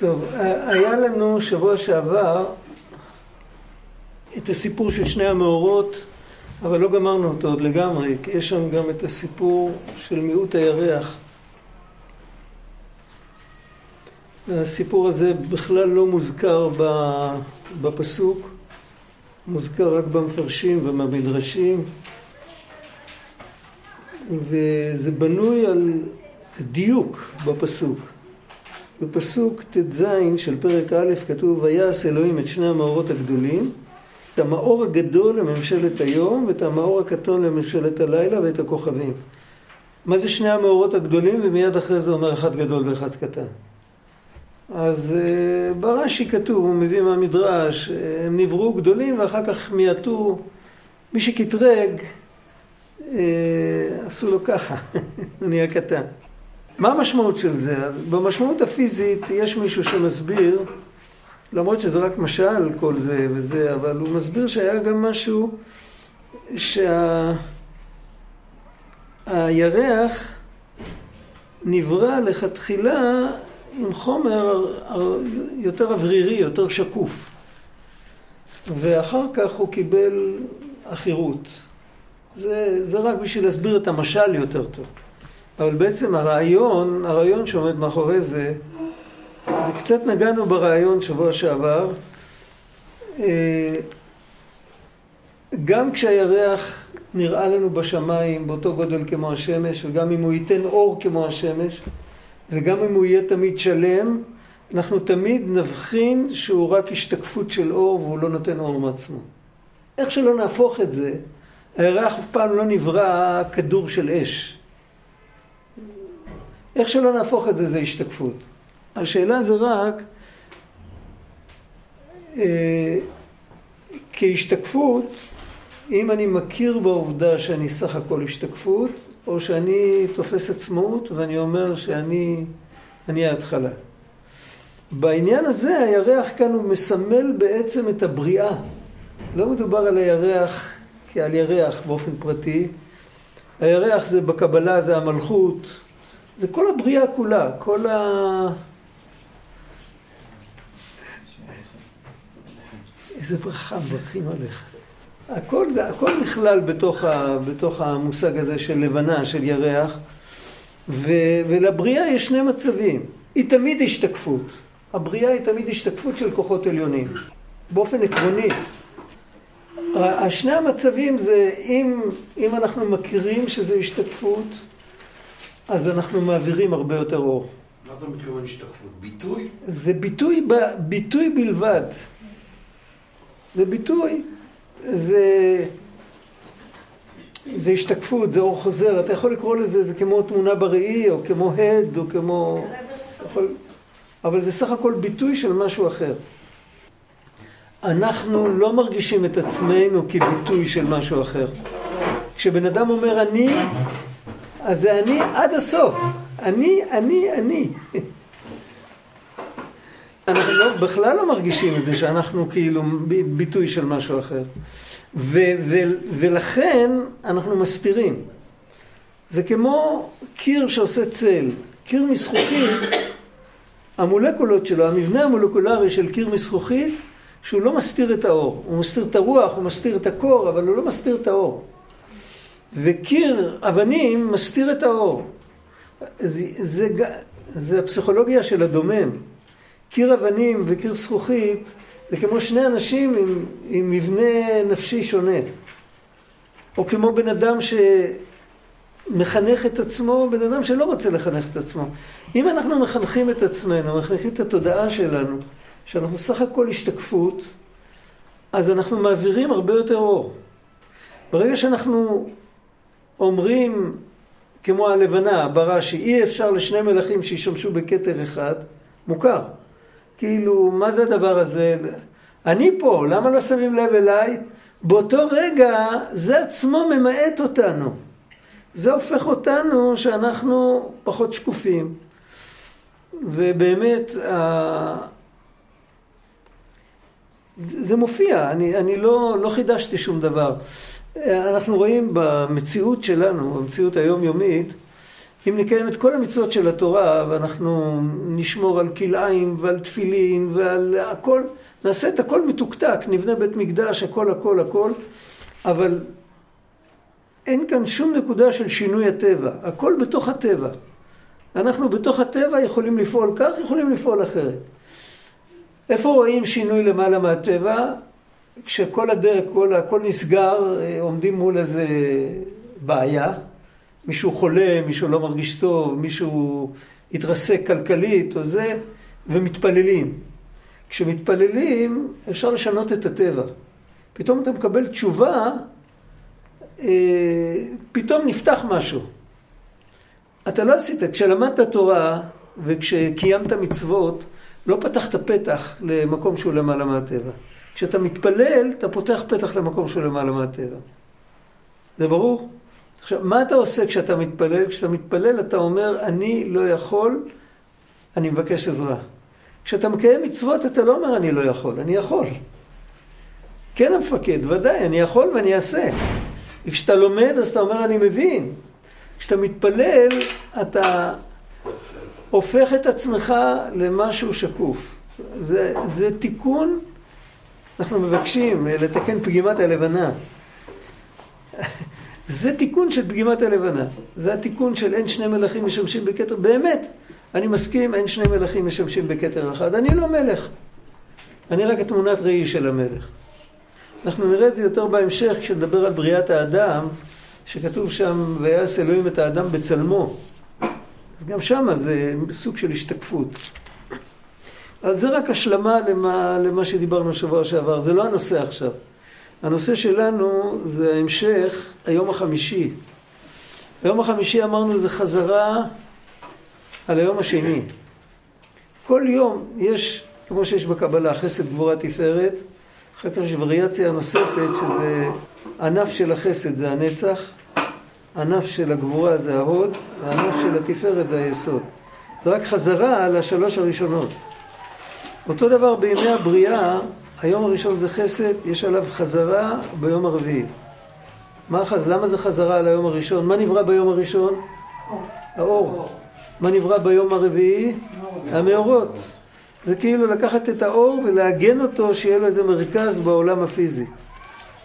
טוב, היה לנו שבוע שעבר את הסיפור של שני המאורות, אבל לא גמרנו אותו עוד לגמרי, כי יש שם גם את הסיפור של מיעוט הירח. הסיפור הזה בכלל לא מוזכר בפסוק, מוזכר רק במפרשים ובמדרשים, וזה בנוי על דיוק בפסוק. בפסוק ט"ז של פרק א' כתוב ויעש אלוהים את שני המאורות הגדולים את המאור הגדול לממשלת היום ואת המאור הקטון לממשלת הלילה ואת הכוכבים. מה זה שני המאורות הגדולים? ומיד אחרי זה אומר אחד גדול ואחד קטן. אז uh, ברש"י כתוב, הוא מביא מהמדרש, הם נבראו גדולים ואחר כך מיעטו, מי שקטרג, uh, עשו לו ככה, הוא נהיה קטן. מה המשמעות של זה? אז במשמעות הפיזית יש מישהו שמסביר, למרות שזה רק משל כל זה וזה, אבל הוא מסביר שהיה גם משהו שהירח נברא לכתחילה עם חומר יותר אוורירי, יותר שקוף. ואחר כך הוא קיבל עכירות. זה, זה רק בשביל להסביר את המשל יותר טוב. אבל בעצם הרעיון, הרעיון שעומד מאחורי זה, וקצת נגענו ברעיון שבוע שעבר, אה, גם כשהירח נראה לנו בשמיים באותו גודל כמו השמש, וגם אם הוא ייתן אור כמו השמש, וגם אם הוא יהיה תמיד שלם, אנחנו תמיד נבחין שהוא רק השתקפות של אור והוא לא נותן אור מעצמו. איך שלא נהפוך את זה, הירח אף פעם לא נברא כדור של אש. איך שלא נהפוך את זה, זה השתקפות. השאלה זה רק, אה, כהשתקפות, אם אני מכיר בעובדה שאני סך הכל השתקפות, או שאני תופס עצמאות ואני אומר שאני אני ההתחלה. בעניין הזה הירח כאן הוא מסמל בעצם את הבריאה. לא מדובר על הירח כעל ירח באופן פרטי. הירח זה בקבלה זה המלכות, זה כל הבריאה כולה, כל ה... איזה ברכה, מברכים עליך. הכל, זה, הכל נכלל בתוך, ה, בתוך המושג הזה של לבנה, של ירח, ו, ולבריאה יש שני מצבים. היא תמיד השתקפות. הבריאה היא תמיד השתקפות של כוחות עליונים, באופן עקרוני. השני המצבים זה אם, אם אנחנו מכירים שזה השתקפות, אז אנחנו מעבירים הרבה יותר אור. מה אתה מתכוון השתקפות? ביטוי? זה ביטוי, ביטוי בלבד. זה ביטוי. זה, זה השתקפות, זה אור חוזר, אתה יכול לקרוא לזה, זה כמו תמונה בראי, או כמו הד, או כמו... יכול, אבל זה סך הכל ביטוי של משהו אחר. אנחנו לא מרגישים את עצמנו כביטוי של משהו אחר. כשבן אדם אומר אני, אז זה אני עד הסוף. אני, אני, אני. אנחנו לא, בכלל לא מרגישים את זה שאנחנו כאילו ביטוי של משהו אחר. ו, ו, ולכן אנחנו מסתירים. זה כמו קיר שעושה צל. קיר מזכוכית, המולקולות שלו, המבנה המולקולרי של קיר מזכוכית, שהוא לא מסתיר את האור. הוא מסתיר את הרוח, הוא מסתיר את הקור, אבל הוא לא מסתיר את האור. וקיר אבנים מסתיר את האור. זה, זה, זה הפסיכולוגיה של הדומם. קיר אבנים וקיר זכוכית זה כמו שני אנשים עם, עם מבנה נפשי שונה. או כמו בן אדם שמחנך את עצמו, בן אדם שלא רוצה לחנך את עצמו. אם אנחנו מחנכים את עצמנו, מחנכים את התודעה שלנו, שאנחנו סך הכל השתקפות, אז אנחנו מעבירים הרבה יותר אור. ברגע שאנחנו אומרים, כמו הלבנה, ברש"י, אי אפשר לשני מלכים שישמשו בכתר אחד, מוכר. כאילו, מה זה הדבר הזה? אני פה, למה לא שמים לב אליי? באותו רגע, זה עצמו ממעט אותנו. זה הופך אותנו שאנחנו פחות שקופים. ובאמת, זה מופיע, אני, אני לא, לא חידשתי שום דבר. אנחנו רואים במציאות שלנו, במציאות היומיומית, אם נקיים את כל המצוות של התורה, ואנחנו נשמור על כלאיים ועל תפילין ועל הכל, נעשה את הכל מתוקתק, נבנה בית מקדש, הכל, הכל, הכל, אבל אין כאן שום נקודה של שינוי הטבע, הכל בתוך הטבע. אנחנו בתוך הטבע יכולים לפעול כך, יכולים לפעול אחרת. איפה רואים שינוי למעלה מהטבע? כשכל הדרך, כל, הכל נסגר, עומדים מול איזה בעיה, מישהו חולה, מישהו לא מרגיש טוב, מישהו התרסק כלכלית או זה, ומתפללים. כשמתפללים אפשר לשנות את הטבע. פתאום אתה מקבל תשובה, אה, פתאום נפתח משהו. אתה לא עשית, כשלמדת תורה וכשקיימת מצוות, לא פתחת פתח למקום שהוא למעלה מהטבע. כשאתה מתפלל, אתה פותח פתח למקום שהוא למעלה מהטבע. זה ברור? עכשיו, מה אתה עושה כשאתה מתפלל? כשאתה מתפלל אתה אומר, אני לא יכול, אני מבקש עזרה. כשאתה מקיים מצוות אתה לא אומר, אני לא יכול, אני יכול. כן המפקד, ודאי, אני יכול ואני אעשה. וכשאתה לומד אז אתה אומר, אני מבין. כשאתה מתפלל, אתה הופך את עצמך למשהו שקוף. זה, זה תיקון, אנחנו מבקשים לתקן פגימת הלבנה. זה תיקון של פגימת הלבנה. זה התיקון של אין שני מלכים משמשים בכתר. באמת, אני מסכים, אין שני מלכים משמשים בכתר אחד. אני לא מלך. אני רק תמונת ראי של המלך. אנחנו נראה את זה יותר בהמשך כשנדבר על בריאת האדם, שכתוב שם, ויעש אלוהים את האדם בצלמו. אז גם שם זה סוג של השתקפות. אז זה רק השלמה למה, למה שדיברנו שבוע שעבר, זה לא הנושא עכשיו. הנושא שלנו זה המשך היום החמישי. היום החמישי אמרנו זה חזרה על היום השני. כל יום יש, כמו שיש בקבלה, חסד גבורה תפארת, אחר כך יש וריאציה נוספת שזה ענף של החסד זה הנצח, ענף של הגבורה זה ההוד, והענף של התפארת זה היסוד. זה רק חזרה על השלוש הראשונות. אותו דבר בימי הבריאה, היום הראשון זה חסד, יש עליו חזרה ביום הרביעי. מה חז... למה זה חזרה על היום הראשון? מה נברא ביום הראשון? האור. מה נברא ביום הרביעי? המאורות. זה כאילו לקחת את האור ולעגן אותו, שיהיה לו איזה מרכז בעולם הפיזי.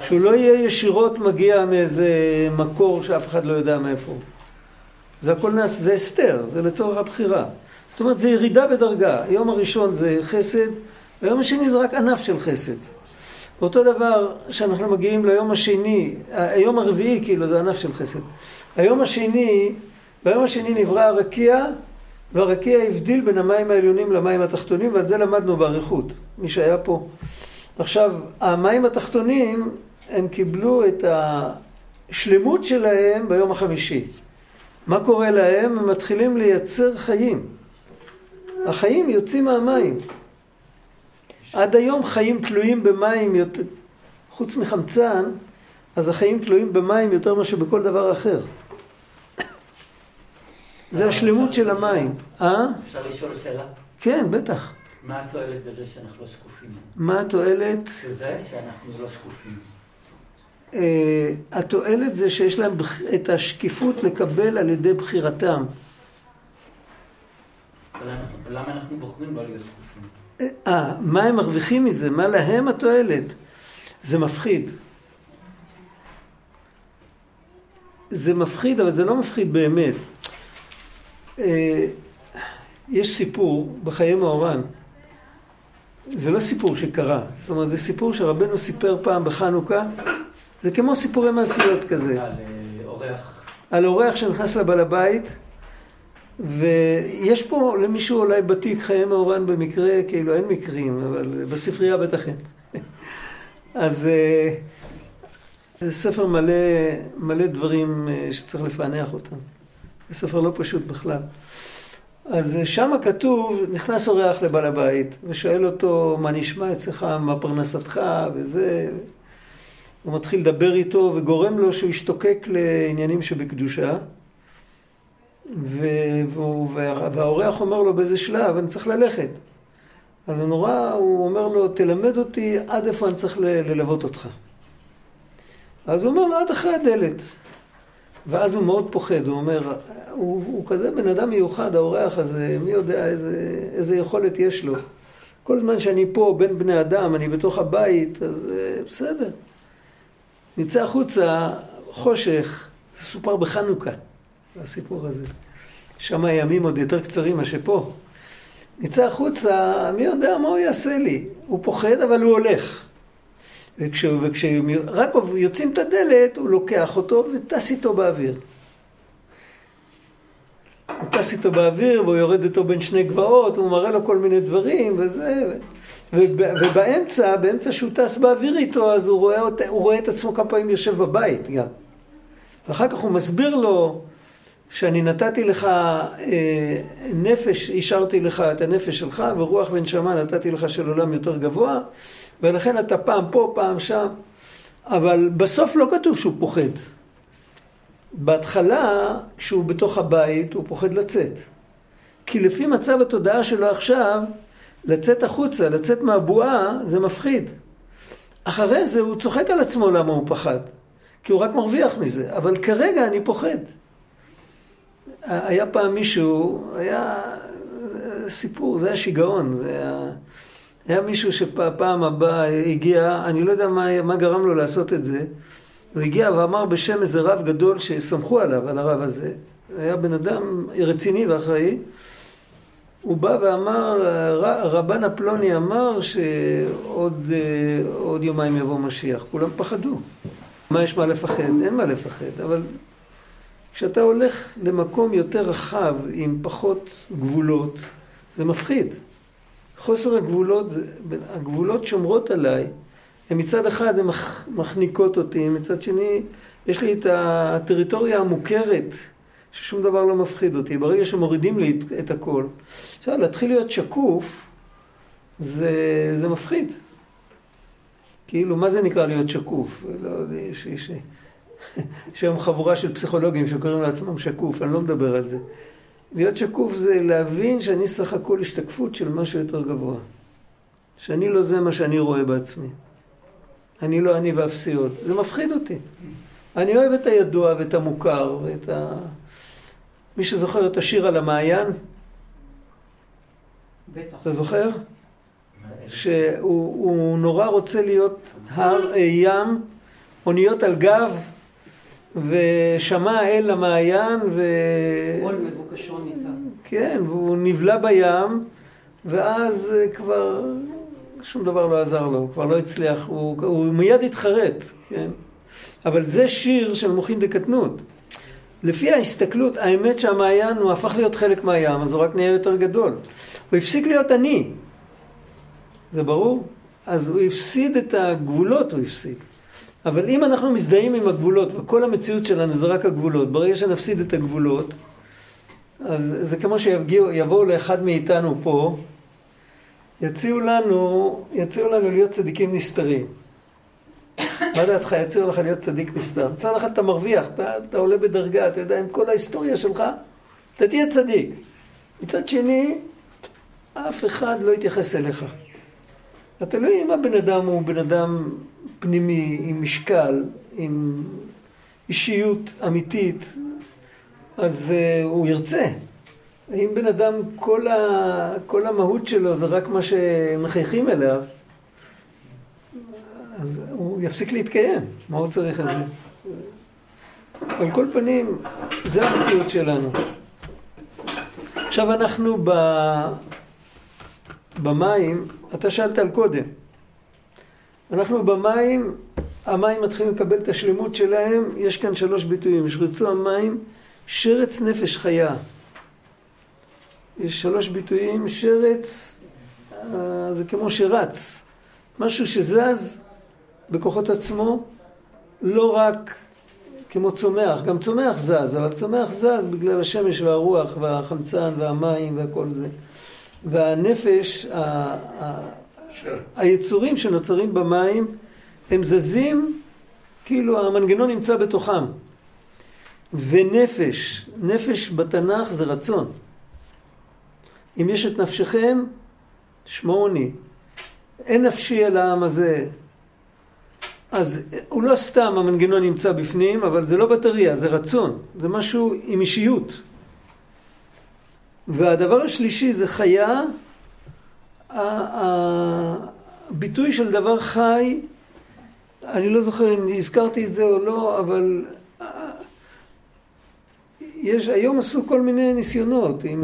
שהוא לא יהיה ישירות מגיע מאיזה מקור שאף אחד לא יודע מאיפה הוא. זה הכל נעשה, זה הסתר, זה לצורך הבחירה. זאת אומרת, זה ירידה בדרגה. היום הראשון זה חסד, היום השני זה רק ענף של חסד. אותו דבר שאנחנו מגיעים ליום השני, היום הרביעי כאילו זה ענף של חסד. היום השני, ביום השני נברא הרקיע, והרקיע הבדיל בין המים העליונים למים התחתונים, ועל זה למדנו באריכות, מי שהיה פה. עכשיו, המים התחתונים, הם קיבלו את השלמות שלהם ביום החמישי. מה קורה להם? הם מתחילים לייצר חיים. החיים יוצאים מהמים. עד היום חיים תלויים במים, יותר, חוץ מחמצן, אז החיים תלויים במים יותר מאשר בכל דבר אחר. זה השלמות של המים. אה? אפשר לשאול שאלה? כן, בטח. מה התועלת בזה שאנחנו לא שקופים? מה התועלת? בזה שאנחנו לא שקופים. אה, התועלת זה שיש להם את השקיפות לקבל על ידי בחירתם. למה אנחנו בוחרים לא להיות שקופים? אה, מה הם מרוויחים מזה? מה להם התועלת? זה מפחיד. זה מפחיד, אבל זה לא מפחיד באמת. אה, יש סיפור בחיי מאורן, זה לא סיפור שקרה, זאת אומרת זה סיפור שרבנו סיפר פעם בחנוכה, זה כמו סיפורי מעשיות כזה. על אה, אורח. על אורח שנכנס לבעל הבית, ויש פה למישהו אולי בתיק חיי מאורן במקרה, כאילו אין מקרים, אבל בספרייה בטח אין. אז אה, זה ספר מלא, מלא דברים שצריך לפענח אותם. זה ספר לא פשוט בכלל. אז שם כתוב, נכנס אורח לבעל הבית ושואל אותו, מה נשמע אצלך, מה פרנסתך וזה. הוא מתחיל לדבר איתו וגורם לו שהוא ישתוקק לעניינים שבקדושה. והאורח אומר לו באיזה שלב, אני צריך ללכת. אז נורא, הוא אומר לו, תלמד אותי עד איפה אני צריך ללוות אותך. אז הוא אומר לו, עד אחרי הדלת. ואז הוא מאוד פוחד, הוא אומר, הוא, הוא כזה בן אדם מיוחד, האורח הזה, מי יודע איזה, איזה יכולת יש לו. כל זמן שאני פה בין בני אדם, אני בתוך הבית, אז אה, בסדר. נצא החוצה, חושך, זה סופר בחנוכה, הסיפור הזה. שם הימים עוד יותר קצרים מאשר פה. נצא החוצה, מי יודע מה הוא יעשה לי. הוא פוחד, אבל הוא הולך. וכשרק וכש, יוצאים את הדלת, הוא לוקח אותו וטס איתו באוויר. הוא טס איתו באוויר והוא יורד איתו בין שני גבעות, הוא מראה לו כל מיני דברים וזה. ובאמצע, באמצע שהוא טס באוויר איתו, אז הוא רואה, הוא רואה את עצמו כמה פעמים יושב בבית גם. ואחר כך הוא מסביר לו שאני נתתי לך אה, נפש, השארתי לך את הנפש שלך, ורוח ונשמה נתתי לך של עולם יותר גבוה, ולכן אתה פעם פה, פעם שם. אבל בסוף לא כתוב שהוא פוחד. בהתחלה, כשהוא בתוך הבית, הוא פוחד לצאת. כי לפי מצב התודעה שלו עכשיו, לצאת החוצה, לצאת מהבועה, זה מפחיד. אחרי זה הוא צוחק על עצמו למה הוא פחד. כי הוא רק מרוויח מזה. אבל כרגע אני פוחד. היה פעם מישהו, היה סיפור, זה היה שיגעון. זה היה, היה מישהו שפעם הבאה הגיע, אני לא יודע מה, מה גרם לו לעשות את זה. הוא הגיע ואמר בשם איזה רב גדול שסמכו עליו, על הרב הזה. היה בן אדם רציני ואחראי. הוא בא ואמר, רבן הפלוני אמר שעוד עוד יומיים יבוא משיח. כולם פחדו. מה יש מה לפחד? אין מה לפחד, אבל כשאתה הולך למקום יותר רחב עם פחות גבולות, זה מפחיד. חוסר הגבולות, הגבולות שומרות עליי, הן מצד אחד הן מחניקות אותי, מצד שני יש לי את הטריטוריה המוכרת, ששום דבר לא מפחיד אותי. ברגע שמורידים לי את הכל, עכשיו להתחיל להיות שקוף, זה, זה מפחיד. כאילו, מה זה נקרא להיות שקוף? לא, יש, יש, יש היום חבורה של פסיכולוגים שקוראים לעצמם שקוף, אני לא מדבר על זה. להיות שקוף זה להבין שאני סך הכל השתקפות של משהו יותר גבוה. שאני לא זה מה שאני רואה בעצמי. אני לא אני ואפסי עוד. זה מפחיד אותי. אני אוהב את הידוע ואת המוכר ואת ה... מי שזוכר את השיר על המעיין? בטח. אתה זוכר? שהוא נורא רוצה להיות הר, אה, ים, אוניות על גב, ושמע אל המעיין, ו... כן, והוא נבלע בים, ואז אה, כבר שום דבר לא עזר לו, הוא כבר לא הצליח, הוא, הוא מיד התחרט, כן? אבל זה שיר של מוחין דקטנות. לפי ההסתכלות, האמת שהמעיין הוא הפך להיות חלק מהים, אז הוא רק נהיה יותר גדול. הוא הפסיק להיות עני. זה ברור? אז הוא הפסיד את הגבולות, הוא הפסיד. אבל אם אנחנו מזדהים עם הגבולות, וכל המציאות שלנו זה רק הגבולות, ברגע שנפסיד את הגבולות, אז זה כמו שיבואו לאחד מאיתנו פה, יציעו לנו, יציעו לנו להיות צדיקים נסתרים. מה דעתך, יציעו לך להיות צדיק נסתר. מצד אחד אתה מרוויח, אתה, אתה עולה בדרגה, אתה יודע, עם כל ההיסטוריה שלך, אתה תהיה צדיק. מצד שני, אף אחד לא יתייחס אליך. אתה לא יודע אם הבן אדם הוא בן אדם פנימי, עם משקל, עם אישיות אמיתית, אז uh, הוא ירצה. אם בן אדם, כל, ה, כל המהות שלו זה רק מה שמחייכים אליו, אז הוא יפסיק להתקיים. מה הוא צריך את זה? על כל פנים, זה המציאות שלנו. עכשיו אנחנו ב... במים, אתה שאלת על קודם. אנחנו במים, המים מתחילים לקבל את השלמות שלהם, יש כאן שלוש ביטויים. שרצו המים, שרץ נפש חיה. יש שלוש ביטויים, שרץ אה, זה כמו שרץ, משהו שזז בכוחות עצמו, לא רק כמו צומח, גם צומח זז, אבל צומח זז בגלל השמש והרוח והחמצן והמים והכל זה. והנפש, היצורים שנוצרים במים, הם זזים כאילו המנגנון נמצא בתוכם. ונפש, נפש בתנ"ך זה רצון. אם יש את נפשכם, שמעוני. אין נפשי על העם הזה. אז הוא לא סתם המנגנון נמצא בפנים, אבל זה לא בטריה, זה רצון, זה משהו עם אישיות. והדבר השלישי זה חיה, הביטוי של דבר חי, אני לא זוכר אם הזכרתי את זה או לא, אבל יש, היום עשו כל מיני ניסיונות עם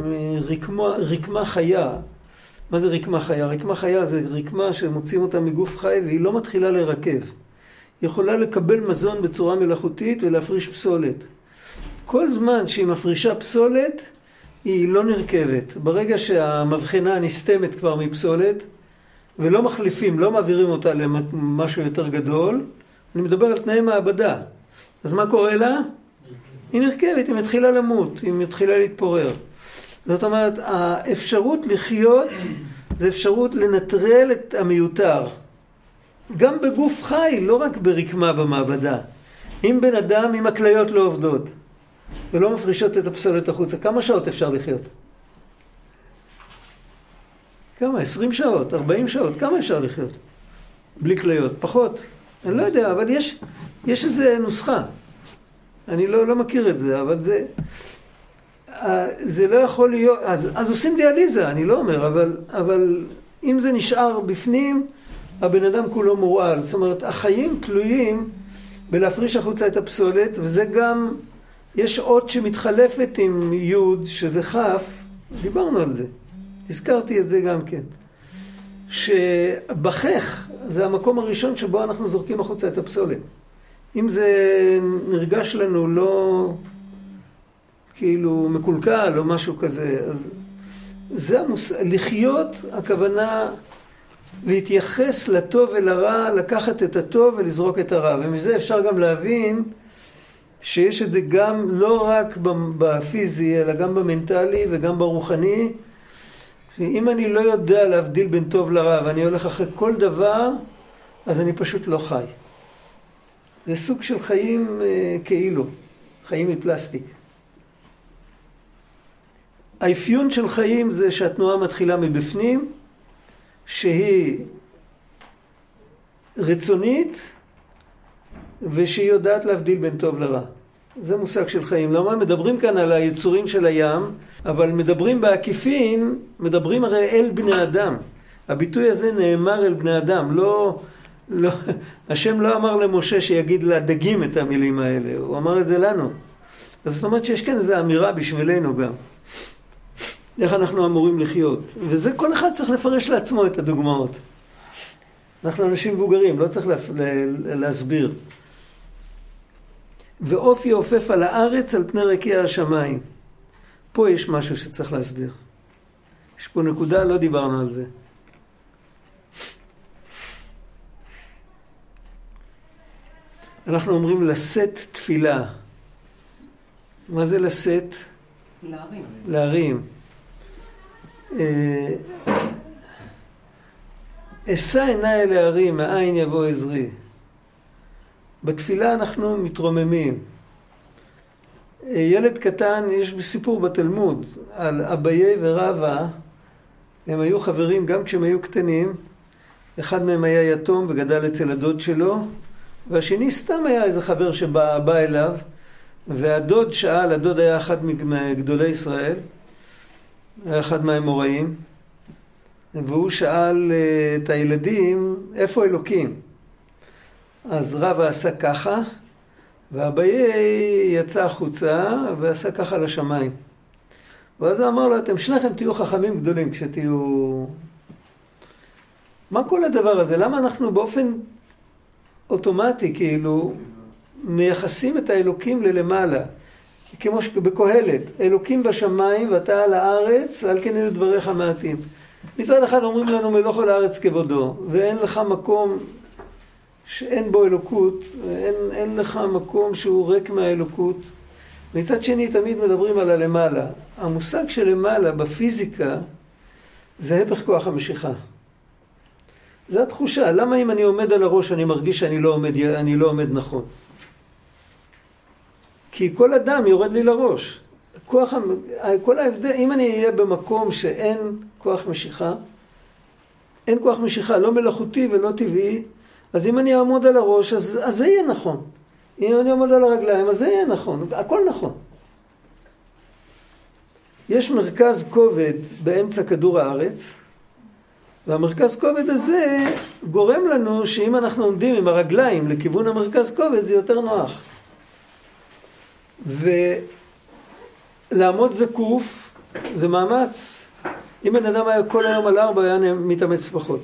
רקמה, רקמה חיה. מה זה רקמה חיה? רקמה חיה זה רקמה שמוצאים אותה מגוף חי והיא לא מתחילה לרכב. היא יכולה לקבל מזון בצורה מלאכותית ולהפריש פסולת. כל זמן שהיא מפרישה פסולת, היא לא נרכבת. ברגע שהמבחנה נסתמת כבר מפסולת, ולא מחליפים, לא מעבירים אותה למשהו יותר גדול, אני מדבר על תנאי מעבדה. אז מה קורה לה? היא נרכבת, היא מתחילה למות, היא מתחילה להתפורר. זאת אומרת, האפשרות לחיות זה אפשרות לנטרל את המיותר. גם בגוף חי, לא רק ברקמה במעבדה. אם בן אדם, אם הכליות לא עובדות ולא מפרישות את הפסולת החוצה, כמה שעות אפשר לחיות? כמה? 20 שעות? 40 שעות? כמה אפשר לחיות? בלי כליות? פחות? אני לא יודע, אבל יש, יש איזו נוסחה. אני לא, לא מכיר את זה, אבל זה... אה, זה לא יכול להיות... אז, אז עושים דיאליזה, אני לא אומר, אבל, אבל אם זה נשאר בפנים, הבן אדם כולו מורעל. זאת אומרת, החיים תלויים בלהפריש החוצה את הפסולת, וזה גם... יש אות שמתחלפת עם יוד, שזה כף, דיברנו על זה. הזכרתי את זה גם כן. שבחך זה המקום הראשון שבו אנחנו זורקים החוצה את הפסולת. אם זה נרגש לנו לא כאילו מקולקל או משהו כזה, אז זה המוס... לחיות, הכוונה להתייחס לטוב ולרע, לקחת את הטוב ולזרוק את הרע. ומזה אפשר גם להבין שיש את זה גם לא רק בפיזי, אלא גם במנטלי וגם ברוחני. שאם אני לא יודע להבדיל בין טוב לרע ואני הולך אחרי כל דבר, אז אני פשוט לא חי. זה סוג של חיים אה, כאילו, חיים מפלסטיק. האפיון של חיים זה שהתנועה מתחילה מבפנים, שהיא רצונית ושהיא יודעת להבדיל בין טוב לרע. זה מושג של חיים. למה מדברים כאן על היצורים של הים, אבל מדברים בעקיפין, מדברים הרי אל בני אדם. הביטוי הזה נאמר אל בני אדם, לא לא, השם לא אמר למשה שיגיד לדגים את המילים האלה, הוא אמר את זה לנו. אז זאת אומרת שיש כאן איזו אמירה בשבילנו גם. איך אנחנו אמורים לחיות. וזה כל אחד צריך לפרש לעצמו את הדוגמאות. אנחנו אנשים מבוגרים, לא צריך לה, לה, להסביר. ואופי עופף על הארץ על פני רקיע השמיים. פה יש משהו שצריך להסביר. יש פה נקודה, לא דיברנו על זה. אנחנו אומרים לשאת תפילה. מה זה לשאת? להרים. להרים. אה, אשא עיניי אל ההרים, מאין יבוא עזרי. בתפילה אנחנו מתרוממים. אה, ילד קטן, יש סיפור בתלמוד על אביי ורבא, הם היו חברים גם כשהם היו קטנים, אחד מהם היה יתום וגדל אצל הדוד שלו, והשני סתם היה איזה חבר שבא אליו, והדוד שאל, הדוד היה אחד מגדולי ישראל, היה אחד מהאמוראים, והוא שאל אה, את הילדים, איפה אלוקים? אז רבא עשה ככה, ואביי יצא החוצה ועשה ככה לשמיים. ואז הוא אמר לו, אתם שניכם תהיו חכמים גדולים כשתהיו... מה כל הדבר הזה? למה אנחנו באופן אוטומטי, כאילו, מייחסים את האלוקים ללמעלה. כמו שבקהלת, אלוקים בשמיים ואתה על הארץ, על כן אלו דבריך מעטים. מצד אחד אומרים לנו מלוך על הארץ כבודו, ואין לך מקום שאין בו אלוקות, ואין אין לך מקום שהוא ריק מהאלוקות. מצד שני תמיד מדברים על הלמעלה. המושג של למעלה בפיזיקה זה הפך כוח המשיכה. זו התחושה. למה אם אני עומד על הראש אני מרגיש שאני לא עומד, אני לא עומד נכון? כי כל אדם יורד לי לראש. כוח, כל ההבדל, אם אני אהיה במקום שאין כוח משיכה, אין כוח משיכה, לא מלאכותי ולא טבעי, אז אם אני אעמוד על הראש, אז, אז זה יהיה נכון. אם אני אעמוד על הרגליים, אז זה יהיה נכון. הכל נכון. יש מרכז כובד באמצע כדור הארץ, והמרכז כובד הזה גורם לנו שאם אנחנו עומדים עם הרגליים לכיוון המרכז כובד זה יותר נוח. ולעמוד זקוף זה מאמץ. אם בן אדם היה כל היום על ארבע היה מתאמץ פחות.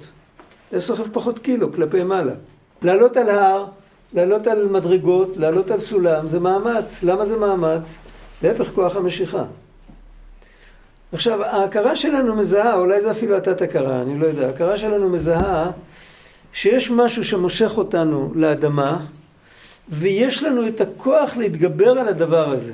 היה סוחב פחות קילו כלפי מעלה. לעלות על הר, לעלות על מדרגות, לעלות על סולם, זה מאמץ. למה זה מאמץ? להפך כוח המשיכה. עכשיו, ההכרה שלנו מזהה, אולי זה אפילו התת הכרה, אני לא יודע, ההכרה שלנו מזהה שיש משהו שמושך אותנו לאדמה, ויש לנו את הכוח להתגבר על הדבר הזה.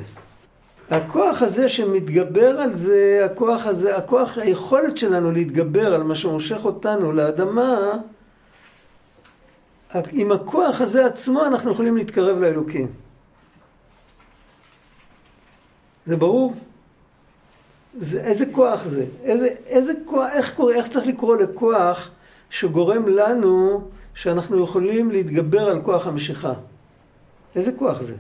הכוח הזה שמתגבר על זה, הכוח הזה, הכוח, היכולת שלנו להתגבר על מה שמושך אותנו לאדמה, עם הכוח הזה עצמו אנחנו יכולים להתקרב לאלוקים. זה ברור? זה, איזה כוח זה? איזה, איזה כוח, איך, קורא, איך צריך לקרוא לכוח שגורם לנו שאנחנו יכולים להתגבר על כוח המשיכה? איזה כוח זה?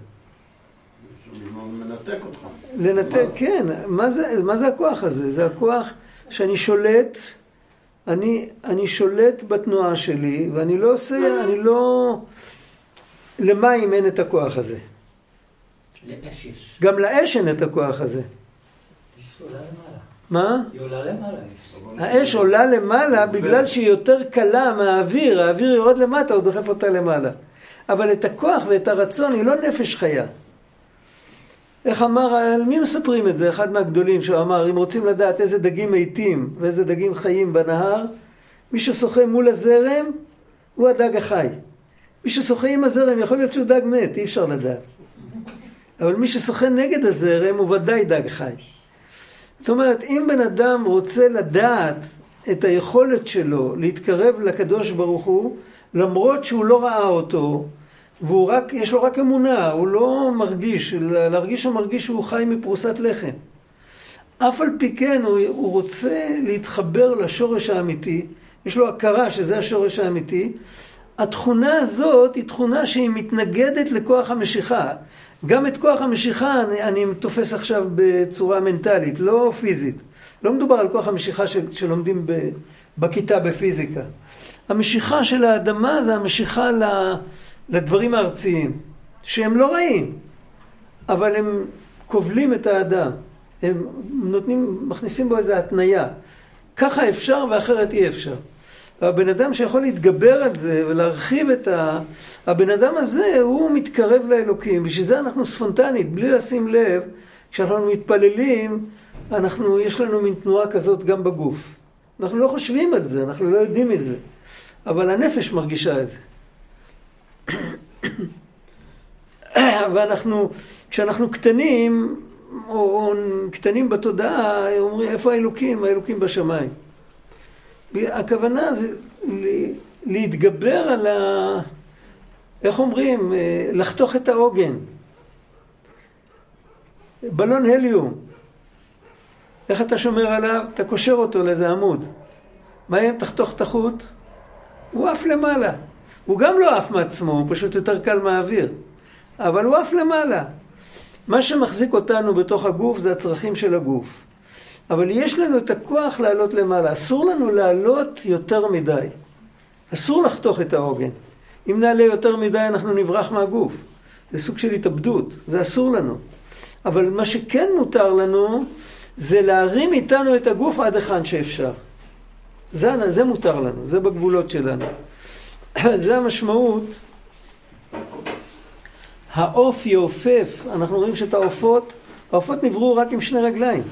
מנתק אותך. לנתק, כן. מה זה, מה זה הכוח הזה? זה הכוח שאני שולט, אני, אני שולט בתנועה שלי, ואני לא עושה, אני לא... למים אין את הכוח הזה. לאש יש. גם לאש אין את הכוח הזה. מה? היא עולה למעלה. האש עולה למעלה בגלל שהיא יותר קלה מהאוויר, האוויר יורד למטה, הוא דוחף אותה למעלה. אבל את הכוח ואת הרצון היא לא נפש חיה. איך אמר, על מי מספרים את זה? אחד מהגדולים שהוא אמר, אם רוצים לדעת איזה דגים מתים ואיזה דגים חיים בנהר, מי ששוחה מול הזרם הוא הדג החי. מי ששוחה עם הזרם יכול להיות שהוא דג מת, אי אפשר לדעת. אבל מי ששוחה נגד הזרם הוא ודאי דג חי. זאת אומרת, אם בן אדם רוצה לדעת את היכולת שלו להתקרב לקדוש ברוך הוא, למרות שהוא לא ראה אותו, והוא רק, יש לו רק אמונה, הוא לא מרגיש, להרגיש הוא מרגיש שהוא חי מפרוסת לחם. אף על פי כן הוא, הוא רוצה להתחבר לשורש האמיתי, יש לו הכרה שזה השורש האמיתי. התכונה הזאת היא תכונה שהיא מתנגדת לכוח המשיכה. גם את כוח המשיכה אני, אני תופס עכשיו בצורה מנטלית, לא פיזית. לא מדובר על כוח המשיכה של, שלומדים ב, בכיתה בפיזיקה. המשיכה של האדמה זה המשיכה ל, לדברים הארציים, שהם לא רעים, אבל הם כובלים את האדם. הם נותנים, מכניסים בו איזו התניה. ככה אפשר ואחרת אי אפשר. והבן אדם שיכול להתגבר על זה ולהרחיב את ה... הבן אדם הזה, הוא מתקרב לאלוקים. בשביל זה אנחנו ספונטנית, בלי לשים לב, כשאנחנו מתפללים, אנחנו, יש לנו מין תנועה כזאת גם בגוף. אנחנו לא חושבים על זה, אנחנו לא יודעים מזה. אבל הנפש מרגישה את זה. ואנחנו, כשאנחנו קטנים, או, או קטנים בתודעה, אומרים, איפה האלוקים? האלוקים בשמיים. הכוונה זה להתגבר על ה... איך אומרים? לחתוך את העוגן. בלון הליום. איך אתה שומר עליו? אתה קושר אותו לאיזה עמוד. מה אם תחתוך את החוט? הוא עף למעלה. הוא גם לא עף מעצמו, הוא פשוט יותר קל מהאוויר. אבל הוא עף למעלה. מה שמחזיק אותנו בתוך הגוף זה הצרכים של הגוף. אבל יש לנו את הכוח לעלות למעלה. אסור לנו לעלות יותר מדי. אסור לחתוך את העוגן. אם נעלה יותר מדי אנחנו נברח מהגוף. זה סוג של התאבדות, זה אסור לנו. אבל מה שכן מותר לנו זה להרים איתנו את הגוף עד היכן שאפשר. זה, זה מותר לנו, זה בגבולות שלנו. זה המשמעות. העוף יעופף, אנחנו רואים שאת העופות, העופות נבראו רק עם שני רגליים.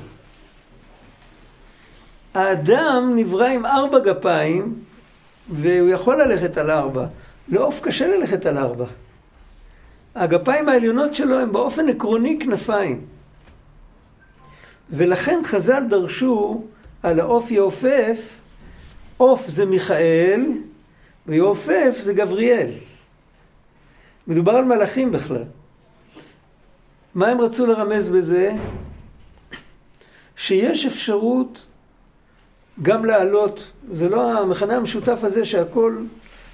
האדם נברא עם ארבע גפיים, והוא יכול ללכת על ארבע. לעוף קשה ללכת על ארבע. הגפיים העליונות שלו הם באופן עקרוני כנפיים. ולכן חז"ל דרשו על העוף יעופף, עוף זה מיכאל, ויעופף זה גבריאל. מדובר על מלאכים בכלל. מה הם רצו לרמז בזה? שיש אפשרות גם לעלות, זה לא המכנה המשותף הזה שהכל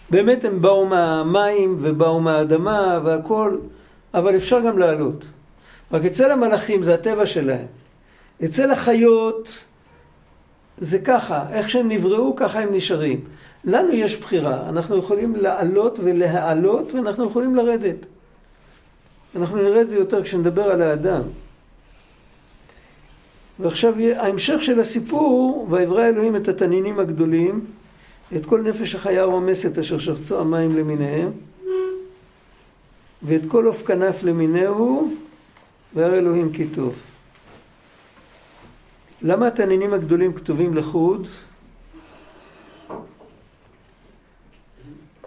באמת הם באו מהמים ובאו מהאדמה והכל, אבל אפשר גם לעלות. רק אצל המלאכים זה הטבע שלהם. אצל החיות זה ככה, איך שהם נבראו ככה הם נשארים. לנו יש בחירה, אנחנו יכולים לעלות ולהעלות ואנחנו יכולים לרדת. אנחנו נראה את זה יותר כשנדבר על האדם. ועכשיו ההמשך של הסיפור, ויברא אלוהים את התנינים הגדולים, את כל נפש החיה הרומסת אשר שחצו המים למיניהם, ואת כל עוף כנף למיניהו, וירא אלוהים כי טוב. למה התנינים הגדולים כתובים לחוד?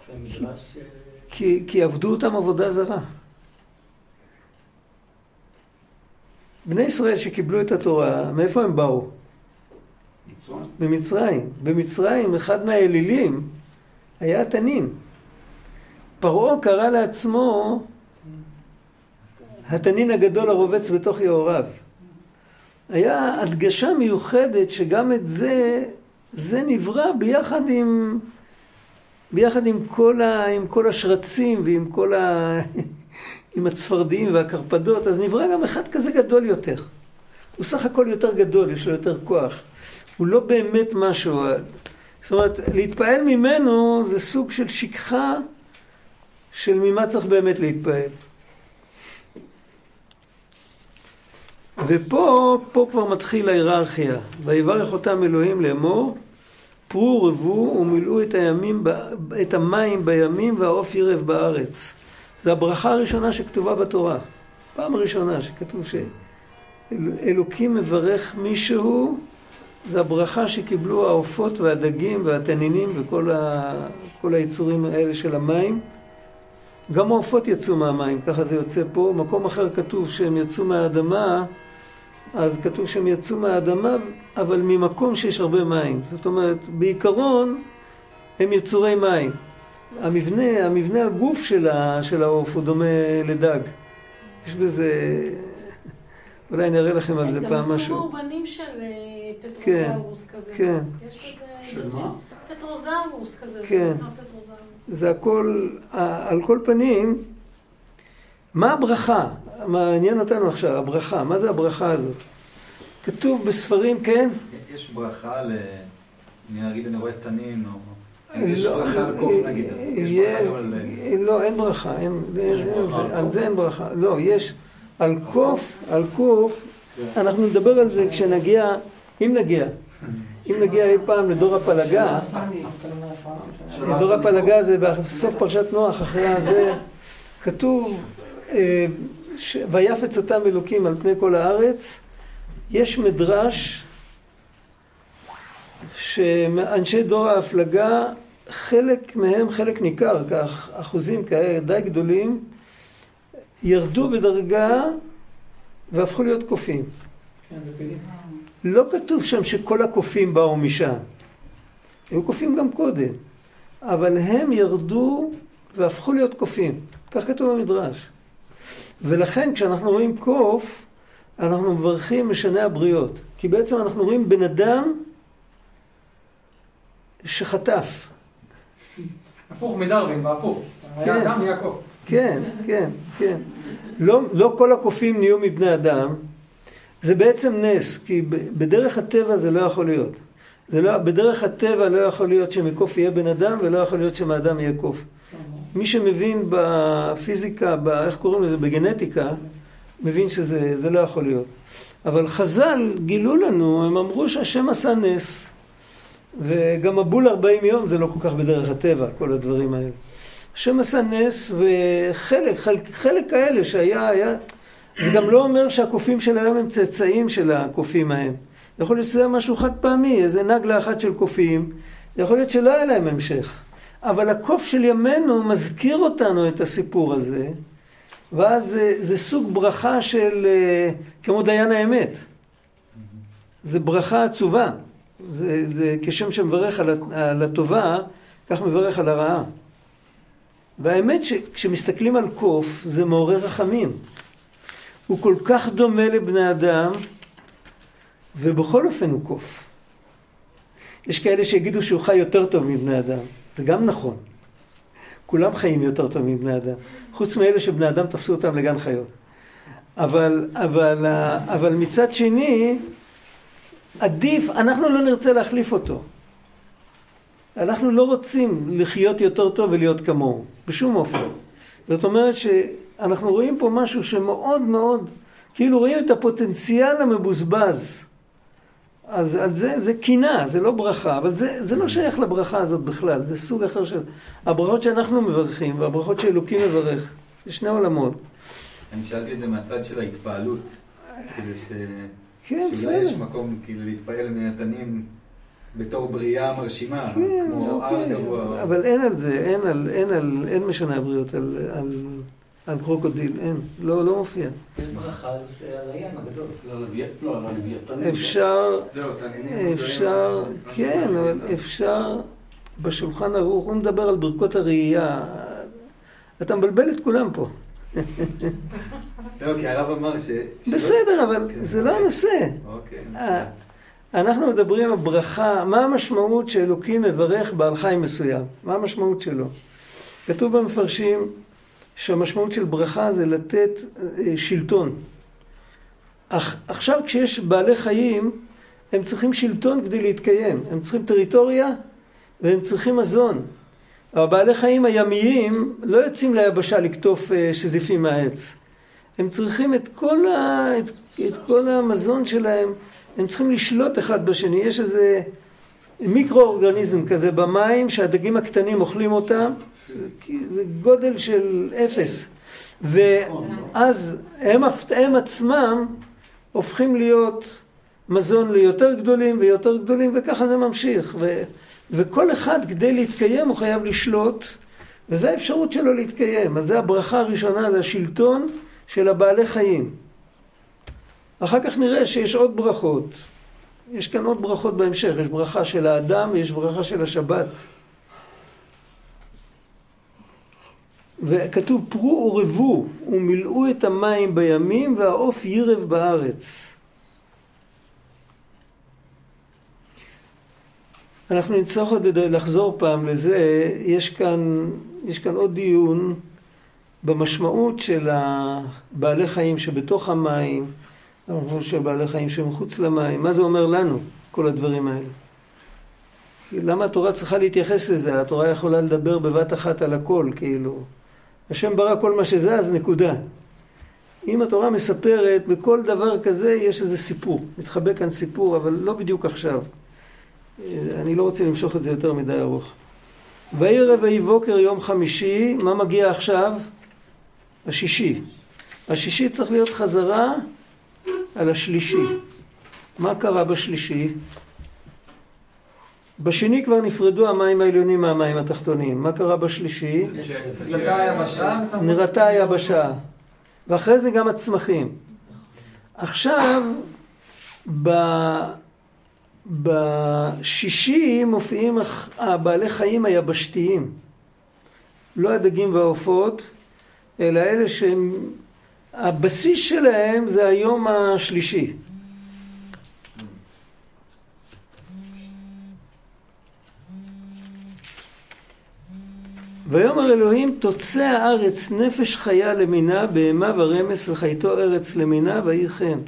שהמדרש, אה, כי, כי עבדו אותם עבודה זרה. בני ישראל שקיבלו את התורה, מאיפה הם באו? מצרים. ממצרים. במצרים אחד מהאלילים היה התנין. פרעה קרא לעצמו התנין הגדול הרובץ בתוך יאוריו. היה הדגשה מיוחדת שגם את זה, זה נברא ביחד עם, ביחד עם כל, ה, עם כל השרצים ועם כל ה... עם הצפרדעים והקרפדות, אז נברא גם אחד כזה גדול יותר. הוא סך הכל יותר גדול, יש לו יותר כוח. הוא לא באמת משהו. זאת אומרת, להתפעל ממנו זה סוג של שכחה של ממה צריך באמת להתפעל. ופה, פה כבר מתחיל ההיררכיה. ויברך אותם אלוהים לאמור, פרו ורבו ומילאו את, הימים, את המים בימים והעוף ירב בארץ. זו הברכה הראשונה שכתובה בתורה. פעם ראשונה שכתוב שאלוקים מברך מישהו, זו הברכה שקיבלו העופות והדגים והתנינים וכל ה, היצורים האלה של המים. גם העופות יצאו מהמים, ככה זה יוצא פה. מקום אחר כתוב שהם יצאו מהאדמה, אז כתוב שהם יצאו מהאדמה, אבל ממקום שיש הרבה מים. זאת אומרת, בעיקרון הם יצורי מים. המבנה, המבנה הגוף של, העוף הוא דומה לדג. יש בזה... אולי אני אראה לכם על זה פעם גם מצאו משהו. מאובנים של אה, כן, פטרוזאורוס כזה. כן. יש כזה... של מה? פטרוזאורוס כזה. זה כן. זה הכל, על כל פנים, מה הברכה? מעניין אותנו עכשיו, הברכה, מה זה הברכה הזאת? כתוב בספרים, כן? יש ברכה ל... אני אגיד, אני רואה תנין, או... לא, יש ברכה על קוף נגיד, אז יש יהיה- ברכה גם על... לא, אין ברכה, על? זה אין ברכה. לא, יש על קוף, על קוף, אנחנו נדבר על זה כשנגיע, אם נגיע, אם נגיע אי פעם לדור הפלגה, דור הפלגה זה בסוף פרשת נוח, אחרי הזה, כתוב, אה, ש- ויפץ אותם אלוקים על פני כל הארץ. יש מדרש שאנשי דור ההפלגה, חלק מהם, חלק ניכר, כך, אחוזים כאלה די גדולים, ירדו בדרגה והפכו להיות קופים. לא כתוב שם שכל הקופים באו משם. היו קופים גם קודם. אבל הם ירדו והפכו להיות קופים. כך כתוב במדרש. ולכן כשאנחנו רואים קוף, אנחנו מברכים משנה הבריות. כי בעצם אנחנו רואים בן אדם שחטף. הפוך מדרווין, והפוך. כן. היה אדם, נהיה קוף. כן, כן, כן. לא, לא כל הקופים נהיו מבני אדם. זה בעצם נס, כי בדרך הטבע זה לא יכול להיות. זה לא, בדרך הטבע לא יכול להיות שמקוף יהיה בן אדם ולא יכול להיות שמאדם יהיה קוף. מי שמבין בפיזיקה, ב, איך קוראים לזה, בגנטיקה, מבין שזה זה לא יכול להיות. אבל חז"ל גילו לנו, הם אמרו שהשם עשה נס. וגם הבול 40 יום זה לא כל כך בדרך הטבע, כל הדברים האלה. השם עשה נס, וחלק, חלק, חלק כאלה שהיה, היה, זה גם לא אומר שהקופים של היום הם צאצאים של הקופים ההם. יכול להיות שזה משהו חד פעמי, איזה נגלה אחת של קופים, יכול להיות שלא היה להם המשך. אבל הקוף של ימינו מזכיר אותנו את הסיפור הזה, ואז זה, זה סוג ברכה של, אה, כמו דיין האמת. זה ברכה עצובה. זה, זה כשם שמברך על, על הטובה, כך מברך על הרעה. והאמת שכשמסתכלים על קוף, זה מעורר רחמים. הוא כל כך דומה לבני אדם, ובכל אופן הוא קוף. יש כאלה שיגידו שהוא חי יותר טוב מבני אדם, זה גם נכון. כולם חיים יותר טוב מבני אדם. חוץ מאלה שבני אדם תפסו אותם לגן חיות. אבל, אבל, אבל מצד שני, עדיף, אנחנו לא נרצה להחליף אותו. אנחנו לא רוצים לחיות יותר טוב ולהיות כמוהו, בשום אופן. זאת אומרת שאנחנו רואים פה משהו שמאוד מאוד, כאילו רואים את הפוטנציאל המבוזבז. אז על זה, זה קינה, זה לא ברכה, אבל זה, זה לא שייך לברכה הזאת בכלל, זה סוג אחר של... הברכות שאנחנו מברכים והברכות שאלוקים מברך, זה שני עולמות. אני שאלתי את זה מהצד של ההתפעלות, כדי ש... כן, שאולי יש בסדר. מקום כאילו להתפעל מהתנים בתור בריאה מרשימה, כן, כמו הר אוקיי. גבוה. אבל אין על זה, אין על, אין על, אין משנה הבריאות על, על, על קרוקודיל, אין, לא, לא מופיע. יש ברכה על על הים הגדול. לא, לוויית- לא, על הלוויתנים. אפשר, אפשר, כן, אבל. אפשר, בשולחן ערוך, הוא מדבר על ברכות הראייה. אתה מבלבל את כולם פה. לא, כי הרב אמר ש... בסדר, אבל כן, זה לא אוקיי. הנושא. אוקיי. אה, אנחנו מדברים על ברכה, מה המשמעות שאלוקים מברך בעל חיים מסוים? מה המשמעות שלו? כתוב במפרשים שהמשמעות של ברכה זה לתת אה, שלטון. אך עכשיו כשיש בעלי חיים, הם צריכים שלטון כדי להתקיים. הם צריכים טריטוריה והם צריכים מזון. הבעלי חיים הימיים לא יוצאים ליבשה לקטוף אה, שזיפים מהעץ. הם צריכים את כל, ה, את, את כל המזון שלהם, הם צריכים לשלוט אחד בשני. יש איזה מיקרואורגניזם כזה במים שהדגים הקטנים אוכלים אותם, זה גודל של אפס. ואז הם, הם עצמם הופכים להיות מזון ליותר גדולים ויותר גדולים, וככה זה ממשיך. ו, וכל אחד כדי להתקיים הוא חייב לשלוט, וזו האפשרות שלו להתקיים. אז זו הברכה הראשונה, זה השלטון של הבעלי חיים. אחר כך נראה שיש עוד ברכות. יש כאן עוד ברכות בהמשך, יש ברכה של האדם ויש ברכה של השבת. וכתוב פרו ורבו ומילאו את המים בימים והעוף ירב בארץ. אנחנו נצטרך עוד לחזור פעם לזה, יש כאן, יש כאן עוד דיון במשמעות של הבעלי חיים שבתוך המים, המשמעות של בעלי חיים שמחוץ למים, מה זה אומר לנו, כל הדברים האלה? למה התורה צריכה להתייחס לזה? התורה יכולה לדבר בבת אחת על הכל, כאילו. השם ברא כל מה שזה, אז נקודה. אם התורה מספרת, בכל דבר כזה יש איזה סיפור. מתחבא כאן סיפור, אבל לא בדיוק עכשיו. אני לא רוצה למשוך את זה יותר מדי ארוך. ויהי רביעי בוקר יום חמישי, מה מגיע עכשיו? השישי. השישי צריך להיות חזרה על השלישי. מה קרה בשלישי? בשני כבר נפרדו המים העליונים מהמים התחתונים. מה קרה בשלישי? נראתה היבשה? ואחרי זה גם הצמחים. עכשיו, ב... בשישי מופיעים הבעלי חיים היבשתיים. לא הדגים והעופות, אלא אלה שהם... הבסיס שלהם זה היום השלישי. ויאמר אלוהים תוצא הארץ נפש חיה למינה בהמה ורמס וחייתו ארץ למינה ויהי כן.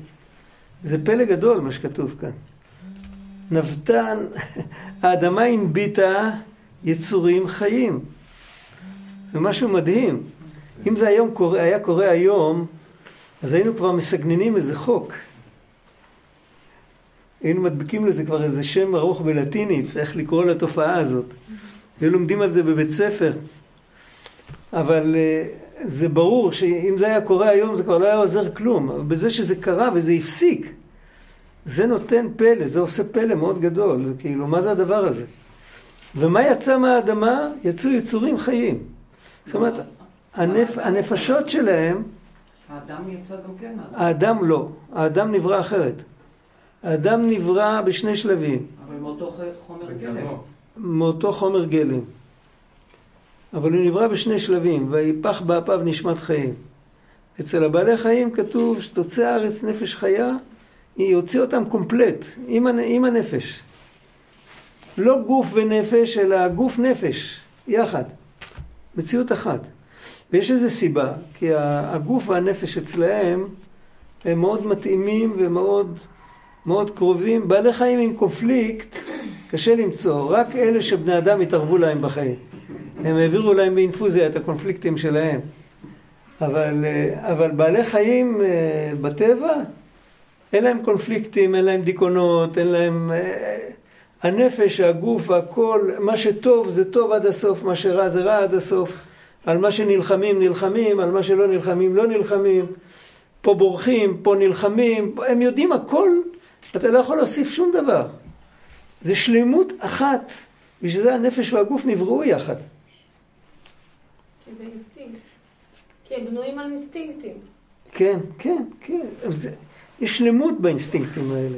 זה פלא גדול מה שכתוב כאן. נבטן, האדמה הנביטה יצורים חיים. זה משהו מדהים. אם זה היום קורה, היה קורה היום, אז היינו כבר מסגננים איזה חוק. היינו מדביקים לזה כבר איזה שם ארוך בלטינית, איך לקרוא לתופעה הזאת. היו לומדים על זה בבית ספר. אבל אה, זה ברור שאם זה היה קורה היום זה כבר לא היה עוזר כלום. אבל בזה שזה קרה וזה הפסיק, זה נותן פלא, זה עושה פלא מאוד גדול. כאילו, מה זה הדבר הזה? ומה יצא מהאדמה? יצאו יצורים חיים. זאת אומרת, הנפ... הנפשות שלהם, האדם יצא גם כן מהאדם, האדם לא. האדם נברא אחרת. האדם נברא בשני שלבים. אבל מאותו ח- חומר גלם. מאותו חומר גלם. אבל הוא נברא בשני שלבים, ויפח באפיו נשמת חיים. אצל הבעלי חיים כתוב שתוצא הארץ נפש חיה, היא הוציא אותם קומפלט, עם, עם הנפש. לא גוף ונפש, אלא גוף נפש, יחד. מציאות אחת. ויש איזו סיבה, כי הגוף והנפש אצלהם הם מאוד מתאימים ומאוד מאוד קרובים. בעלי חיים עם קונפליקט קשה למצוא, רק אלה שבני אדם התערבו להם בחיים. הם העבירו להם באינפוזיה את הקונפליקטים שלהם. אבל, אבל בעלי חיים אה, בטבע, אין להם קונפליקטים, אין להם דיכאונות, אין להם... אה, הנפש, הגוף, הכל, מה שטוב זה טוב עד הסוף, מה שרע זה רע עד הסוף. על מה שנלחמים, נלחמים, על מה שלא נלחמים, לא נלחמים. פה בורחים, פה נלחמים, הם יודעים הכל, אתה לא יכול להוסיף שום דבר. זה שלמות אחת, בשביל זה הנפש והגוף נבראו יחד. כי זה אינסטינקט. כי הם בנויים על אינסטינקטים. כן, כן, כן. זה, יש שלמות באינסטינקטים האלה.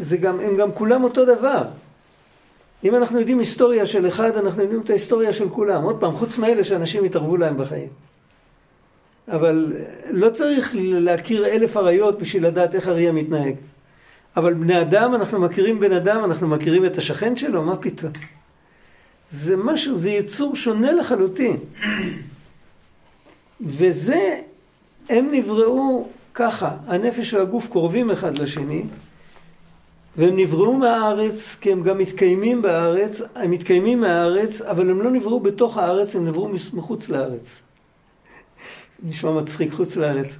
זה גם, הם גם כולם אותו דבר. אם אנחנו יודעים היסטוריה של אחד, אנחנו יודעים את ההיסטוריה של כולם. עוד פעם, חוץ מאלה שאנשים התערבו להם בחיים. אבל לא צריך להכיר אלף אריות בשביל לדעת איך אריה מתנהג. אבל בני אדם, אנחנו מכירים בן אדם, אנחנו מכירים את השכן שלו, מה פתאום? זה משהו, זה יצור שונה לחלוטין. וזה, הם נבראו ככה, הנפש והגוף קרובים אחד לשני, והם נבראו מהארץ כי הם גם מתקיימים בארץ, הם מתקיימים מהארץ, אבל הם לא נבראו בתוך הארץ, הם נבראו מחוץ לארץ. נשמע מצחיק, חוץ לארץ.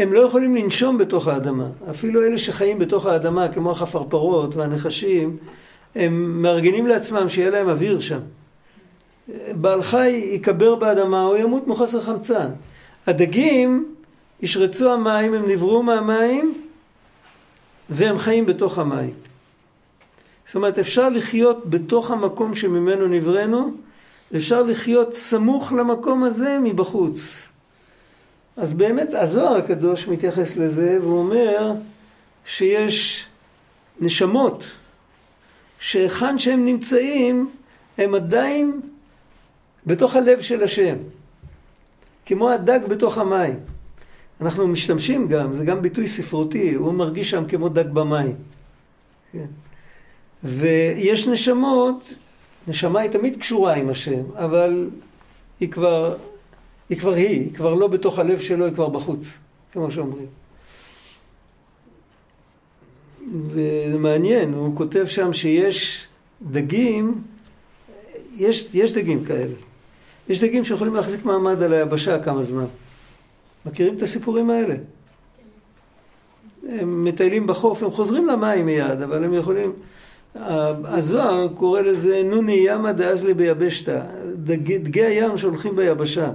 הם לא יכולים לנשום בתוך האדמה. אפילו אלה שחיים בתוך האדמה, כמו החפרפרות והנחשים, הם מארגנים לעצמם שיהיה להם אוויר שם. בעל חי ייקבר באדמה או ימות מחוסר חמצן. הדגים ישרצו המים, הם נבראו מהמים והם חיים בתוך המים. זאת אומרת, אפשר לחיות בתוך המקום שממנו נבראנו, אפשר לחיות סמוך למקום הזה מבחוץ. אז באמת הזוהר הקדוש מתייחס לזה והוא אומר שיש נשמות שהיכן שהם נמצאים הם עדיין בתוך הלב של השם, כמו הדג בתוך המים. אנחנו משתמשים גם, זה גם ביטוי ספרותי, הוא מרגיש שם כמו דג במים. כן. ויש נשמות, נשמה היא תמיד קשורה עם השם, אבל היא כבר, היא כבר היא, היא כבר לא בתוך הלב שלו, היא כבר בחוץ, כמו שאומרים. וזה מעניין, הוא כותב שם שיש דגים, יש, יש דגים כאלה. יש דגים שיכולים להחזיק מעמד על היבשה כמה זמן. מכירים את הסיפורים האלה? הם מטיילים בחוף, הם חוזרים למים מיד, אבל הם יכולים... הזוהר קורא לזה נוני ימה דאזלי ביבשתא, דגי הים שהולכים ביבשה.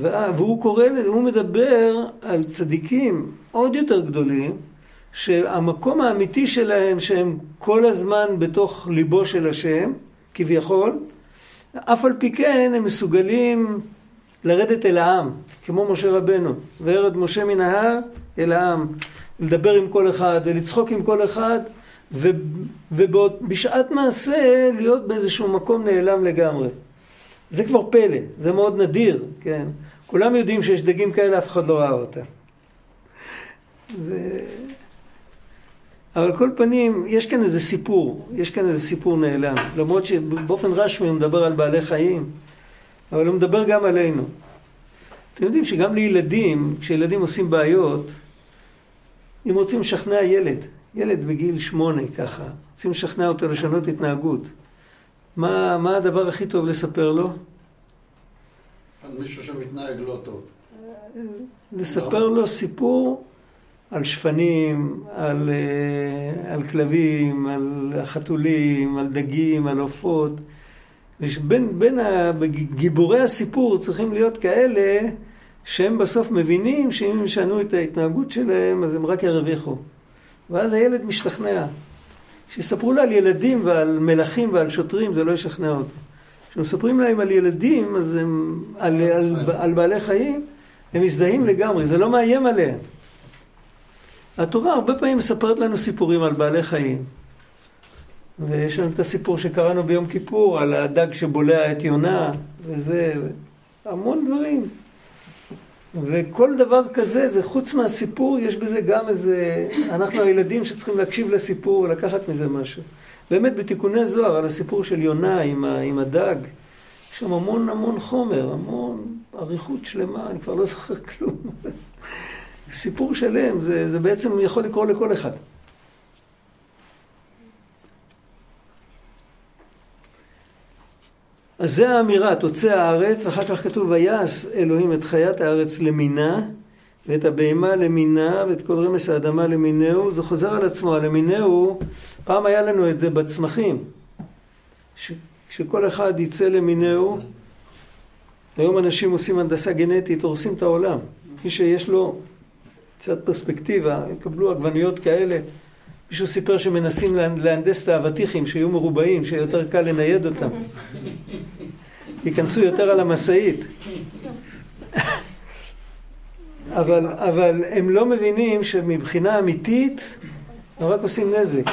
והוא קורא, הוא מדבר על צדיקים עוד יותר גדולים, שהמקום האמיתי שלהם שהם כל הזמן בתוך ליבו של השם, כביכול, אף על פי כן הם מסוגלים לרדת אל העם, כמו משה רבנו, וירד משה מן ההר אל העם, לדבר עם כל אחד ולצחוק עם כל אחד, ובשעת מעשה להיות באיזשהו מקום נעלם לגמרי. זה כבר פלא, זה מאוד נדיר, כן? כולם יודעים שיש דגים כאלה, אף אחד לא ראה אותם. זה... אבל כל פנים, יש כאן איזה סיפור, יש כאן איזה סיפור נעלם. למרות שבאופן רשמי הוא מדבר על בעלי חיים, אבל הוא מדבר גם עלינו. אתם יודעים שגם לילדים, כשילדים עושים בעיות, אם רוצים לשכנע ילד, ילד בגיל שמונה ככה, רוצים לשכנע אותו לשנות התנהגות, מה, מה הדבר הכי טוב לספר לו? על מישהו שמתנהג לא טוב. לספר לו סיפור על שפנים, על, אה, על כלבים, על חתולים, על דגים, על עופות. בין, בין גיבורי הסיפור צריכים להיות כאלה שהם בסוף מבינים שאם הם ישנו את ההתנהגות שלהם אז הם רק ירוויחו. ואז הילד משתכנע. כשיספרו לה על ילדים ועל מלכים ועל שוטרים זה לא ישכנע אותו. כשמספרים להם על ילדים, אז הם, על, על, על בעלי חיים, הם מזדהים לגמרי, זה לא מאיים עליהם. התורה הרבה פעמים מספרת לנו סיפורים על בעלי חיים. ויש לנו את הסיפור שקראנו ביום כיפור על הדג שבולע את יונה, וזה, המון דברים. וכל דבר כזה, זה חוץ מהסיפור, יש בזה גם איזה... אנחנו הילדים שצריכים להקשיב לסיפור ולקחת מזה משהו. באמת בתיקוני זוהר, על הסיפור של יונה עם, ה, עם הדג, יש שם המון המון חומר, המון אריכות שלמה, אני כבר לא זוכר כלום. סיפור שלם, זה, זה בעצם יכול לקרוא לכל אחד. אז זה האמירה, תוצא הארץ, אחר כך כתוב ויעש אלוהים את חיית הארץ למינה, ואת הבהמה למינה, ואת כל רמס האדמה למינהו, זה חוזר על עצמו, הלמינהו, פעם היה לנו את זה בצמחים, ש, שכל אחד יצא למינהו, היום אנשים עושים הנדסה גנטית, הורסים את העולם, מי שיש לו קצת פרספקטיבה, יקבלו עגבניות כאלה, מישהו סיפר שמנסים להנדס את האבטיחים, שיהיו מרובעים, שיהיה יותר קל לנייד אותם. ייכנסו יותר על המשאית. אבל, אבל הם לא מבינים שמבחינה אמיתית הם רק עושים נזק.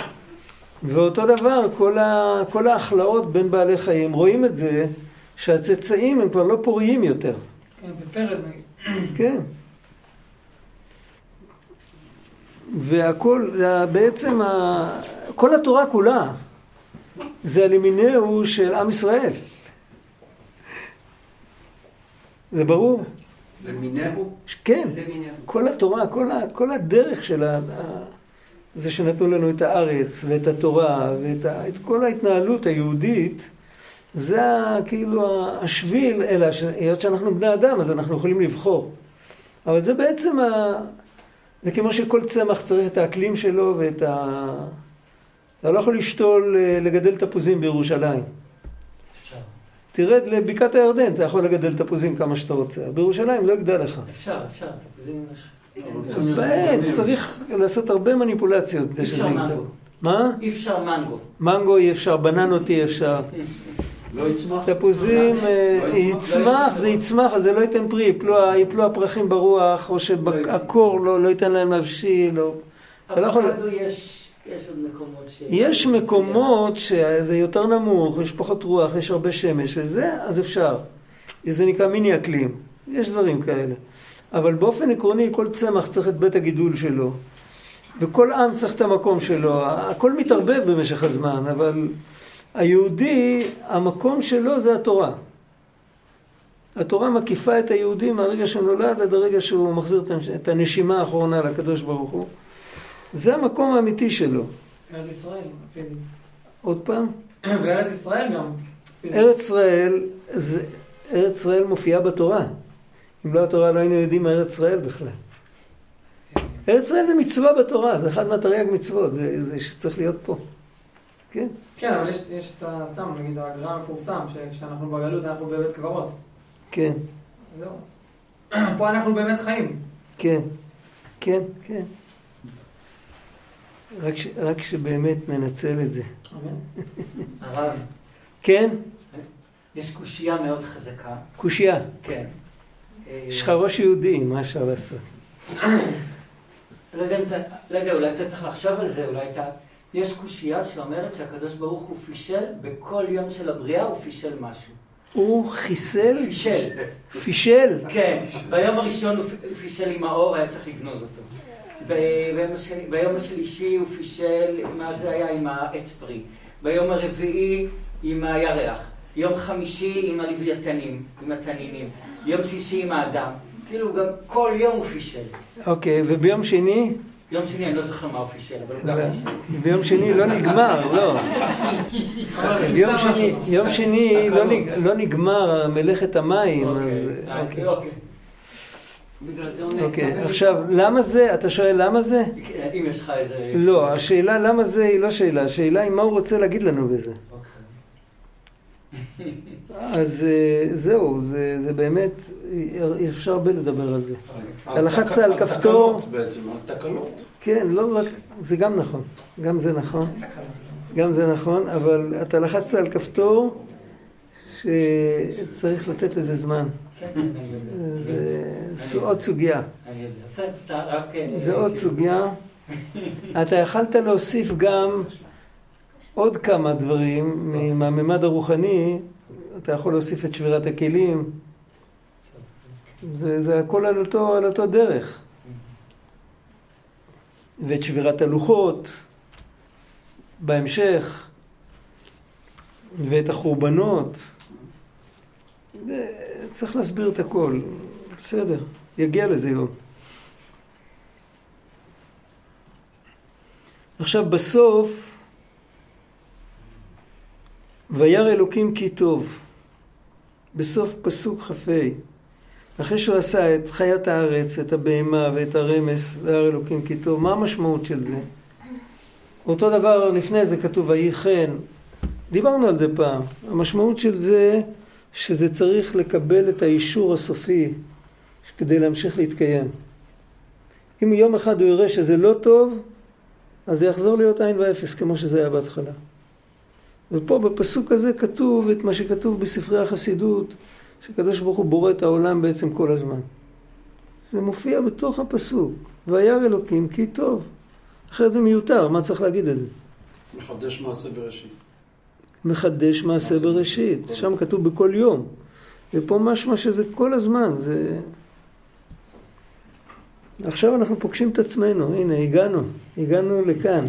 ואותו דבר, כל, ה, כל ההכלאות בין בעלי חיים, רואים את זה שהצאצאים הם כבר לא פוריים יותר. כן, בפרד. כן. והכל, בעצם, ה... כל התורה כולה זה הלימינהו של עם ישראל. זה ברור. למינהו? כן, למינהו. כל התורה, כל, ה... כל הדרך של ה... זה שנתנו לנו את הארץ ואת התורה ואת ה... את כל ההתנהלות היהודית, זה ה... כאילו השביל, אלא היות שאנחנו בני אדם אז אנחנו יכולים לבחור. אבל זה בעצם ה... זה כמו שכל צמח צריך את האקלים שלו ואת ה... אתה לא יכול לשתול, אה, לגדל תפוזים בירושלים. תרד לבקעת הירדן, אתה יכול לגדל תפוזים כמה שאתה רוצה. בירושלים לא יגדל לך. אפשר, אפשר, תפוזים יש. בעט, צריך לעשות הרבה מניפולציות כדי אי שזה אפשר יגדל. מנגו. מה? אי אפשר מנגו. מנגו אי אפשר, בננות אי אפשר. לא יצמח? תפוזים, אה, לא יצמח? זה יצמח, אז זה לא ייתן פרי, יפלו- יפלו הפרחים ברוח, או שהקור לא לא ייתן להם להבשיל, או... אתה לא יכול- אבוקדו יש יש עוד מקומות ש... יש מקומות שזה יותר נמוך, יש פחות רוח, יש הרבה שמש, וזה, אז אפשר. זה נקרא מיני אקלים, יש דברים כאלה. אבל באופן עקרוני, כל צמח צריך את בית הגידול שלו, וכל עם צריך את המקום שלו. הכל מתערבב במשך הזמן, אבל היהודי, המקום שלו זה התורה. התורה מקיפה את היהודי מהרגע שהוא נולד עד הרגע שהוא מחזיר את הנש- את הנשימה האחרונה לקדוש ברוך הוא. זה המקום האמיתי שלו. ארץ ישראל, פיזית. עוד פעם, וארץ ישראל גם. ארץ ישראל, זה, ארץ ישראל מופיעה בתורה. אם לא התורה לא היינו יודעים מה ארץ ישראל בכלל. ארץ ישראל זה מצווה בתורה, זה אחד מהתרי"ג מצוות, זה, זה שצריך להיות פה. כן, כן, אבל יש, יש את ה... סתם, נגיד, הגר"א המפורסם, שכשאנחנו בגלות אנחנו בבית קברות. כן, זהו. פה אנחנו באמת חיים. כן, כן, כן. רק, ש, רק שבאמת ננצל את זה. הרב, כן, יש קושייה מאוד חזקה. קושייה. כן. אה, יש לך ראש יהודי, מה אפשר לעשות? לא לא יודע, אולי אתה צריך לחשוב על זה, אולי אתה... יש קושייה שאומרת שהקדוש ברוך הוא פישל, בכל יום של הבריאה הוא פישל משהו. הוא חיסל, פישל. פישל. כן, ביום הראשון הוא פישל עם האור, היה צריך לגנוז אותו. ביום השני- ביום השלישי הוא פישל, מה זה היה? עם העץ פרי. ביום הרביעי עם הירח. יום חמישי עם הלוויתנים, עם התנינים. יום שישי עם האדם. כאילו גם כל יום הוא פישל. אוקיי, וביום שני? יום שני אני לא זוכר מה הוא פישל, אבל הוא גם לא, פישל. ביום שני לא נגמר, לא. ביום שני, יום שני לא לא נגמר מלאכת המים, אז... אה, אוקיי. אוקיי. בגלל זה הוא נעצר. אוקיי, עכשיו, למה זה? אתה שואל למה זה? אם יש לך איזה... לא, השאלה למה זה היא לא שאלה, השאלה היא מה הוא רוצה להגיד לנו בזה. אוקיי. אז אה, זהו, זה זה באמת, אפשר הרבה לדבר על זה. אתה לחצת על התקלות כפתור. בעצם, התקלות. כן, לא רק, זה גם נכון, גם זה נכון. גם זה נכון, אבל אתה לחצת על כפתור שצריך לתת לזה זמן. כן. זה עוד סוגיה. אה, זה עוד סוגיה. אתה יכלת להוסיף גם עוד כמה דברים מהממד הרוחני. אתה יכול להוסיף את שבירת הכלים. זה, זה הכל על אותו, על אותו דרך. ואת שבירת הלוחות בהמשך, ואת החורבנות. צריך להסביר את הכל, בסדר, יגיע לזה יום. עכשיו בסוף, וירא אלוקים כי טוב, בסוף פסוק כ"ה, אחרי שהוא עשה את חיית הארץ, את הבהמה ואת הרמס, וירא אלוקים כי טוב, מה המשמעות של זה? אותו דבר לפני זה כתוב ויהי חן, דיברנו על זה פעם, המשמעות של זה שזה צריך לקבל את האישור הסופי כדי להמשיך להתקיים. אם יום אחד הוא יראה שזה לא טוב, אז זה יחזור להיות עין ואפס כמו שזה היה בהתחלה. ופה בפסוק הזה כתוב את מה שכתוב בספרי החסידות, שקדוש ברוך הוא בורא את העולם בעצם כל הזמן. זה מופיע בתוך הפסוק, וירא אלוקים כי טוב. אחרת זה מיותר, מה צריך להגיד את זה? מחדש מעשה בראשית. מחדש מעשה בראשית, שם כתוב בכל יום. ופה משמע שזה כל הזמן, זה... עכשיו אנחנו פוגשים את עצמנו, הנה הגענו, הגענו לכאן.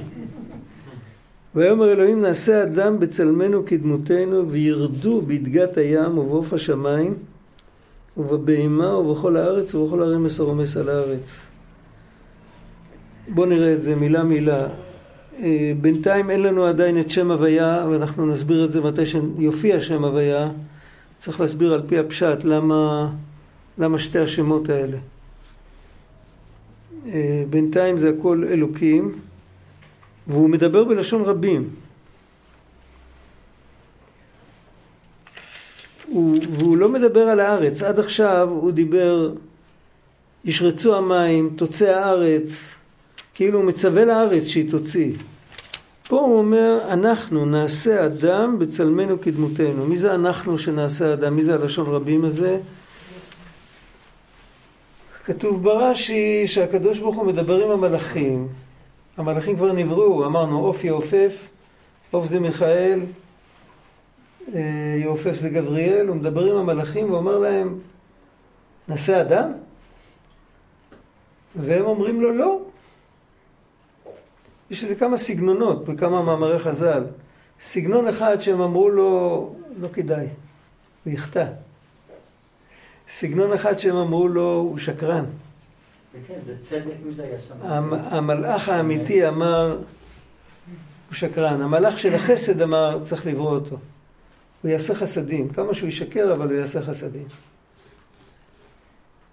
ויאמר אלוהים נעשה אדם בצלמנו כדמותנו וירדו בדגת הים ובעוף השמיים ובבהמה ובכל הארץ ובכל הרמס הרומס על הארץ. בואו נראה את זה מילה מילה. אה, בינתיים אין לנו עדיין את שם הוויה ואנחנו נסביר את זה מתי שיופיע שם הוויה. צריך להסביר על פי הפשט למה, למה שתי השמות האלה. אה, בינתיים זה הכל אלוקים, והוא מדבר בלשון רבים. הוא, והוא לא מדבר על הארץ. עד עכשיו הוא דיבר, ישרצו המים, תוצא הארץ, כאילו הוא מצווה לארץ שהיא תוציא. פה הוא אומר, אנחנו נעשה אדם בצלמנו כדמותנו. מי זה אנחנו שנעשה אדם? מי זה הלשון רבים הזה? כתוב ברש"י שהקדוש ברוך הוא מדבר עם המלאכים. המלאכים כבר נבראו, אמרנו עוף יעופף, עוף זה מיכאל, אה, יעופף זה גבריאל, הוא מדבר עם המלאכים ואומר להם, נעשה אדם? והם אומרים לו לא. יש איזה כמה סגנונות בכמה מאמרי חז"ל. סגנון אחד שהם אמרו לו, לא כדאי, הוא יחטא. סגנון אחד שהם אמרו לו, הוא שקרן. כן, זה צדק מי זה היה שם. המלאך האמיתי אמר, הוא שקרן. המלאך של החסד אמר, צריך לברוא אותו. הוא יעשה חסדים. כמה שהוא ישקר, אבל הוא יעשה חסדים.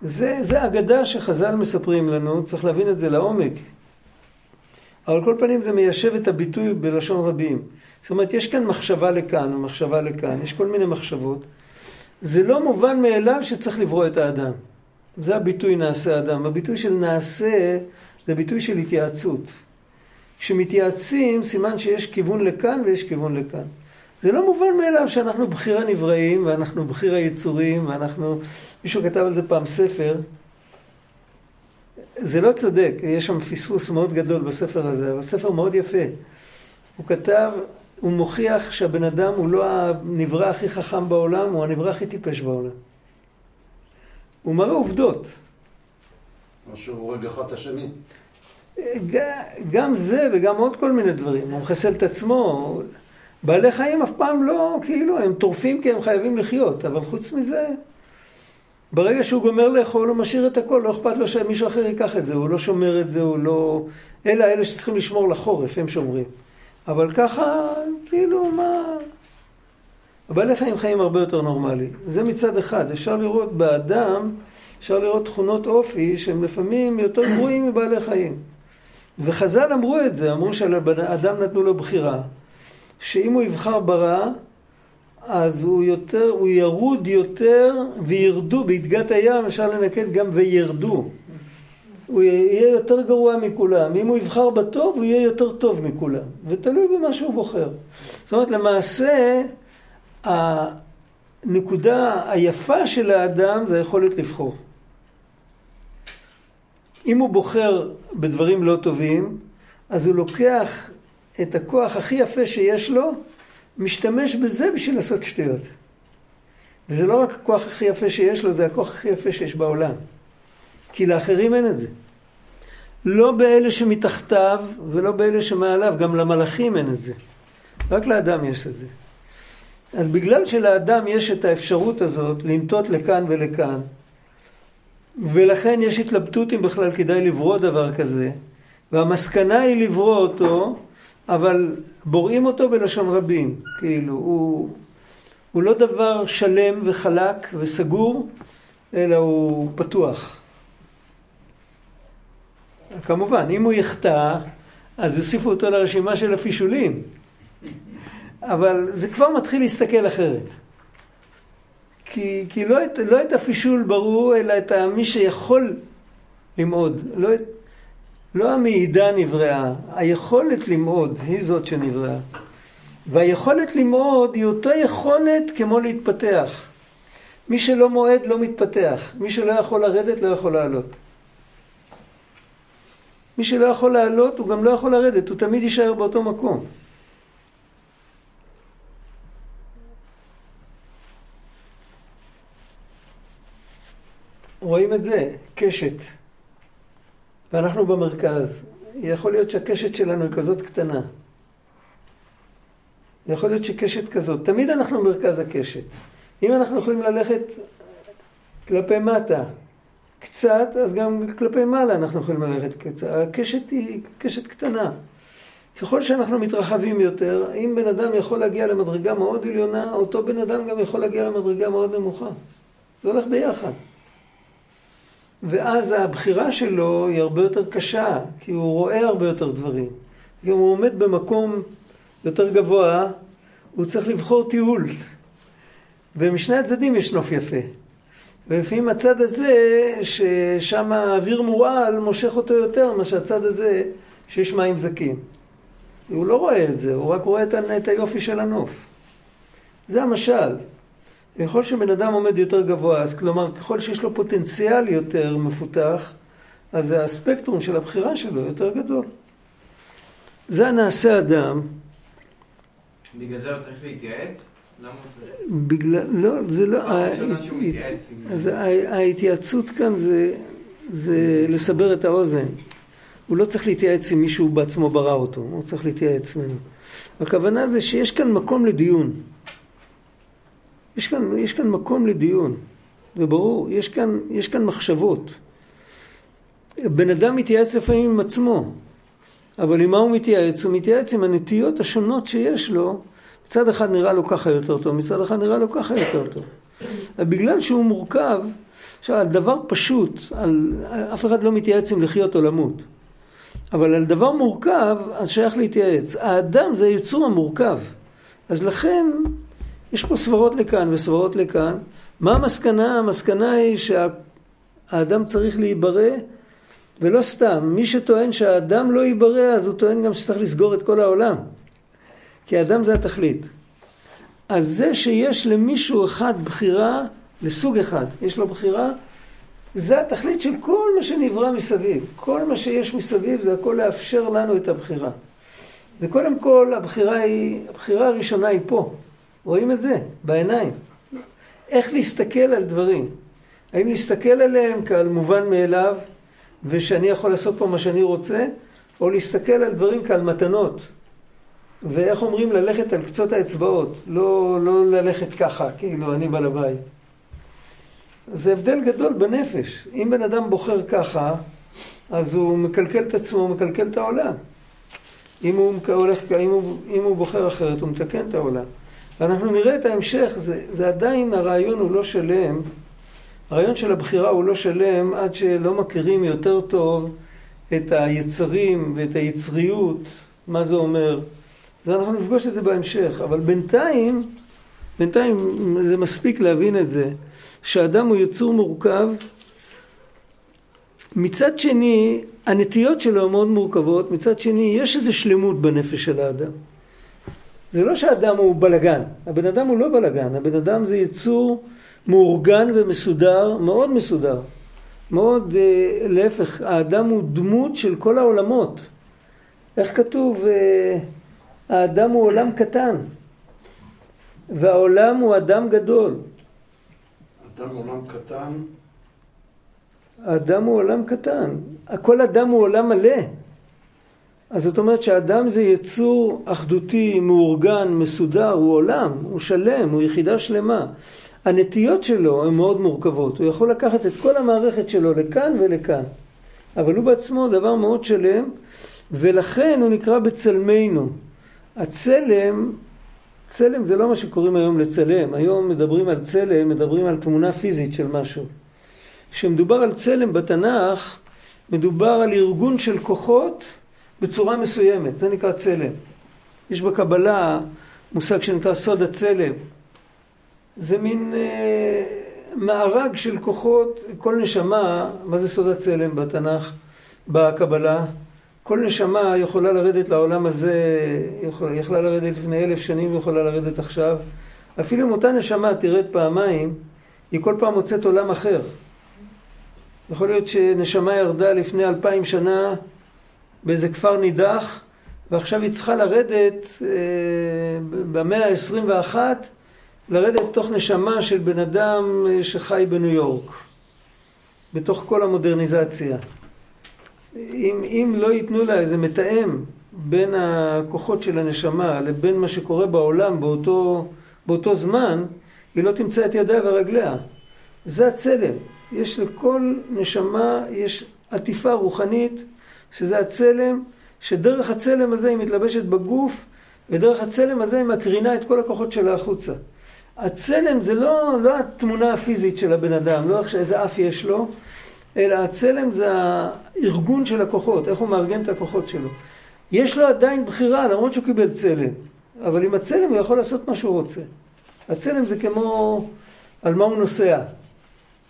זה, זה אגדה שחז"ל מספרים לנו, צריך להבין את זה לעומק. אבל כל פנים זה מיישב את הביטוי בלשון רבים. זאת אומרת, יש כאן מחשבה לכאן ומחשבה לכאן, יש כל מיני מחשבות. זה לא מובן מאליו שצריך לברוא את האדם. זה הביטוי נעשה אדם. הביטוי של נעשה זה ביטוי של התייעצות. כשמתייעצים, סימן שיש כיוון לכאן ויש כיוון לכאן. זה לא מובן מאליו שאנחנו בחיר הנבראים ואנחנו בחיר היצורים ואנחנו... מישהו כתב על זה פעם ספר. זה לא צודק, יש שם פספוס מאוד גדול בספר הזה, אבל ספר מאוד יפה. הוא כתב, הוא מוכיח שהבן אדם הוא לא הנברא הכי חכם בעולם, הוא הנברא הכי טיפש בעולם. הוא מראה עובדות. או שהוא הורג אחד את השני. גם זה וגם עוד כל מיני דברים. הוא מחסל את עצמו. בעלי חיים אף פעם לא, כאילו, הם טורפים כי הם חייבים לחיות, אבל חוץ מזה, ברגע שהוא גומר לאכול, הוא משאיר את הכל, לא אכפת לו שמישהו אחר ייקח את זה, הוא לא שומר את זה, הוא לא... אלה אלה שצריכים לשמור לחורף, הם שומרים. אבל ככה, כאילו, מה... הבעלי חיים חיים הרבה יותר נורמלי. זה מצד אחד. אפשר לראות באדם, אפשר לראות תכונות אופי שהם לפעמים יותר גרועים מבעלי חיים. וחז"ל אמרו את זה, אמרו שלאדם נתנו לו בחירה, שאם הוא יבחר ברע, אז הוא יותר, הוא ירוד יותר וירדו, בהדגת הים אפשר לנקד גם וירדו. הוא יהיה יותר גרוע מכולם. אם הוא יבחר בטוב, הוא יהיה יותר טוב מכולם. ותלוי במה שהוא בוחר. זאת אומרת, למעשה, הנקודה היפה של האדם זה היכולת לבחור. אם הוא בוחר בדברים לא טובים, אז הוא לוקח את הכוח הכי יפה שיש לו, משתמש בזה בשביל לעשות שטויות. וזה לא רק הכוח הכי יפה שיש לו, זה הכוח הכי יפה שיש בעולם. כי לאחרים אין את זה. לא באלה שמתחתיו ולא באלה שמעליו, גם למלאכים אין את זה. רק לאדם יש את זה. אז בגלל שלאדם יש את האפשרות הזאת לנטות לכאן ולכאן, ולכן יש התלבטות אם בכלל כדאי לברוא דבר כזה, והמסקנה היא לברוא אותו, אבל בוראים אותו בלשון רבים, כאילו, הוא, הוא לא דבר שלם וחלק וסגור, אלא הוא פתוח. כמובן, אם הוא יחטא, אז יוסיפו אותו לרשימה של הפישולים. אבל זה כבר מתחיל להסתכל אחרת. כי, כי לא, את, לא את הפישול ברור, אלא את מי שיכול למעוד. לא, את, לא המעידה נבראה, היכולת למעוד היא זאת שנבראה. והיכולת למעוד היא אותה יכולת כמו להתפתח. מי שלא מועד לא מתפתח, מי שלא יכול לרדת לא יכול לעלות. מי שלא יכול לעלות הוא גם לא יכול לרדת, הוא תמיד יישאר באותו מקום. רואים את זה, קשת. ואנחנו במרכז. יכול להיות שהקשת שלנו היא כזאת קטנה. יכול להיות שקשת כזאת. תמיד אנחנו במרכז הקשת. אם אנחנו יכולים ללכת כלפי מטה קצת, אז גם כלפי מעלה אנחנו יכולים ללכת קצת. הקשת היא קשת קטנה. ככל שאנחנו מתרחבים יותר, אם בן אדם יכול להגיע למדרגה מאוד עליונה, אותו בן אדם גם יכול להגיע למדרגה מאוד נמוכה. זה הולך ביחד. ואז הבחירה שלו היא הרבה יותר קשה, כי הוא רואה הרבה יותר דברים. אם הוא עומד במקום יותר גבוה, הוא צריך לבחור טיול. ומשני הצדדים יש נוף יפה. ולפעמים הצד הזה, ששם האוויר מורעל, מושך אותו יותר מאשר הצד הזה, שיש מים זקים. הוא לא רואה את זה, הוא רק רואה את היופי של הנוף. זה המשל. ככל שבן אדם עומד יותר גבוה, אז כלומר, ככל שיש לו פוטנציאל יותר מפותח, אז הספקטרום של הבחירה שלו יותר גדול. זה הנעשה אדם. בגלל זה הוא צריך להתייעץ? בגלל, לא, זה לא, אז ההתייעצות כאן זה, זה לסבר את האוזן. הוא לא צריך להתייעץ עם מישהו בעצמו ברא אותו, הוא צריך להתייעץ ממנו. הכוונה זה שיש כאן מקום לדיון. יש כאן, יש כאן מקום לדיון, זה ברור, יש כאן, יש כאן מחשבות. בן אדם מתייעץ לפעמים עם עצמו, אבל עם מה הוא מתייעץ? הוא מתייעץ עם הנטיות השונות שיש לו, מצד אחד נראה לו ככה יותר טוב, מצד אחד נראה לו ככה יותר טוב. בגלל שהוא מורכב, עכשיו, על דבר פשוט, על, אף אחד לא מתייעץ אם לחיות או למות. אבל על דבר מורכב, אז שייך להתייעץ. האדם זה היצור המורכב. אז לכן, יש פה סברות לכאן וסברות לכאן. מה המסקנה? המסקנה היא שהאדם צריך להיברא, ולא סתם. מי שטוען שהאדם לא ייברא, אז הוא טוען גם שצריך לסגור את כל העולם. כי האדם זה התכלית. אז זה שיש למישהו אחד בחירה, לסוג אחד, יש לו בחירה, זה התכלית של כל מה שנברא מסביב. כל מה שיש מסביב זה הכל לאפשר לנו את הבחירה. זה קודם כל, הבחירה היא, הבחירה הראשונה היא פה. רואים את זה בעיניים. איך להסתכל על דברים. האם להסתכל עליהם כעל מובן מאליו, ושאני יכול לעשות פה מה שאני רוצה, או להסתכל על דברים כעל מתנות. ואיך אומרים, ללכת על קצות האצבעות, לא, לא ללכת ככה, כאילו אני בעל הבית. זה הבדל גדול בנפש. אם בן אדם בוחר ככה, אז הוא מקלקל את עצמו, הוא מקלקל את העולם. אם הוא, הולך, אם הוא, אם הוא בוחר אחרת, הוא מתקן את העולם. ואנחנו נראה את ההמשך, זה, זה עדיין, הרעיון הוא לא שלם, הרעיון של הבחירה הוא לא שלם עד שלא מכירים יותר טוב את היצרים ואת היצריות, מה זה אומר. אז אנחנו נפגוש את זה בהמשך, אבל בינתיים, בינתיים זה מספיק להבין את זה, שאדם הוא יצור מורכב. מצד שני, הנטיות שלו מאוד מורכבות, מצד שני, יש איזו שלמות בנפש של האדם. זה לא שהאדם הוא בלגן, הבן אדם הוא לא בלגן, הבן אדם זה יצור מאורגן ומסודר, מאוד מסודר. מאוד, אה, להפך, האדם הוא דמות של כל העולמות. איך כתוב? אה, האדם הוא עולם קטן, והעולם הוא אדם גדול. אדם עולם קטן? האדם הוא עולם קטן. כל אדם הוא עולם מלא. אז זאת אומרת שהאדם זה יצור אחדותי, מאורגן, מסודר, הוא עולם, הוא שלם, הוא יחידה שלמה. הנטיות שלו הן מאוד מורכבות, הוא יכול לקחת את כל המערכת שלו לכאן ולכאן. אבל הוא בעצמו דבר מאוד שלם, ולכן הוא נקרא בצלמנו. הצלם, צלם זה לא מה שקוראים היום לצלם, היום מדברים על צלם, מדברים על תמונה פיזית של משהו. כשמדובר על צלם בתנ"ך, מדובר על ארגון של כוחות בצורה מסוימת, זה נקרא צלם. יש בקבלה מושג שנקרא סוד הצלם. זה מין אה, מארג של כוחות, כל נשמה, מה זה סוד הצלם בתנ"ך, בקבלה? כל נשמה יכולה לרדת לעולם הזה, יכול, יכלה לרדת לפני אלף שנים ויכולה לרדת עכשיו. אפילו אם אותה נשמה תרד פעמיים, היא כל פעם מוצאת עולם אחר. יכול להיות שנשמה ירדה לפני אלפיים שנה באיזה כפר נידח, ועכשיו היא צריכה לרדת אה, במאה ה-21, לרדת תוך נשמה של בן אדם אה, שחי בניו יורק, בתוך כל המודרניזציה. אם, אם לא ייתנו לה איזה מתאם בין הכוחות של הנשמה לבין מה שקורה בעולם באותו, באותו זמן, היא לא תמצא את ידיה ורגליה. זה הצלם. יש לכל נשמה, יש עטיפה רוחנית, שזה הצלם, שדרך הצלם הזה היא מתלבשת בגוף, ודרך הצלם הזה היא מקרינה את כל הכוחות שלה החוצה. הצלם זה לא, לא התמונה הפיזית של הבן אדם, לא איך שאיזה אף יש לו, אלא הצלם זה הארגון של הכוחות, איך הוא מארגן את הכוחות שלו. יש לו עדיין בחירה, למרות שהוא קיבל צלם, אבל עם הצלם הוא יכול לעשות מה שהוא רוצה. הצלם זה כמו על מה הוא נוסע.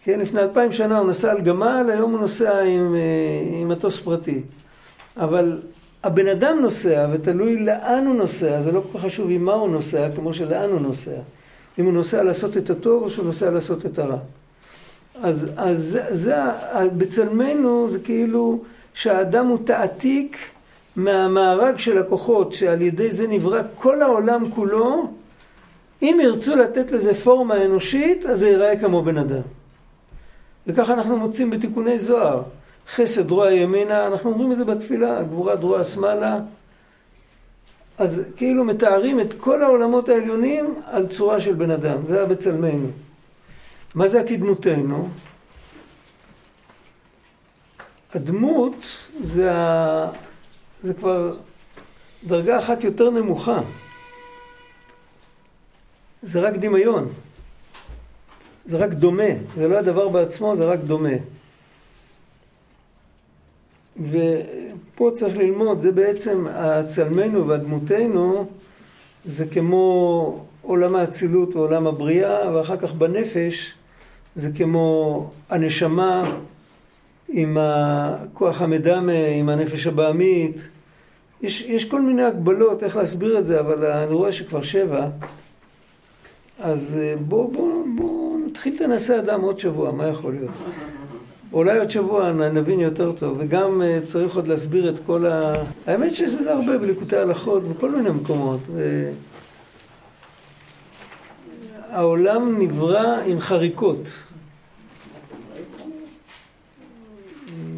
כן, לפני אלפיים שנה הוא נסע על גמל, היום הוא נוסע עם, אה, עם מטוס פרטי. אבל הבן אדם נוסע, ותלוי לאן הוא נוסע, זה לא כל כך חשוב עם מה הוא נוסע, כמו שלאן הוא נוסע. אם הוא נוסע לעשות את הטוב או שהוא נוסע לעשות את הרע. אז, אז זה, זה, בצלמנו זה כאילו שהאדם הוא תעתיק מהמארג של הכוחות, שעל ידי זה נברא כל העולם כולו. אם ירצו לתת לזה פורמה אנושית, אז זה ייראה כמו בן אדם. וככה אנחנו מוצאים בתיקוני זוהר. חסד רוע ימינה, אנחנו אומרים את זה בתפילה, גבורה דרוע שמאלה. אז כאילו מתארים את כל העולמות העליונים על צורה של בן אדם, זה היה בצלמנו. מה זה הקדמותנו? הדמות זה, ה... זה כבר דרגה אחת יותר נמוכה. זה רק דמיון. זה רק דומה. זה לא הדבר בעצמו, זה רק דומה. ופה צריך ללמוד, זה בעצם הצלמנו והדמותנו, זה כמו עולם האצילות ועולם הבריאה, ואחר כך בנפש זה כמו הנשמה עם הכוח המדמה, עם הנפש הבעמית. יש, יש כל מיני הגבלות איך להסביר את זה, אבל אני רואה שכבר שבע. אז בואו בוא, בוא נתחיל את הנעשה אדם עוד שבוע, מה יכול להיות? אולי עוד שבוע נבין יותר טוב, וגם אה, צריך עוד להסביר את כל ה... האמת שיש לזה הרבה בליקוטי הלכות בכל מיני מקומות. ו... העולם נברא עם חריקות.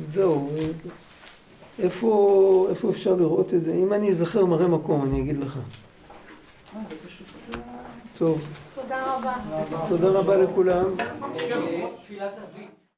זהו, איפה, איפה אפשר לראות את זה? אם אני אזכר מראה מקום, אני אגיד לך. טוב. תודה רבה. תודה רבה לכולם. תפילת ערבית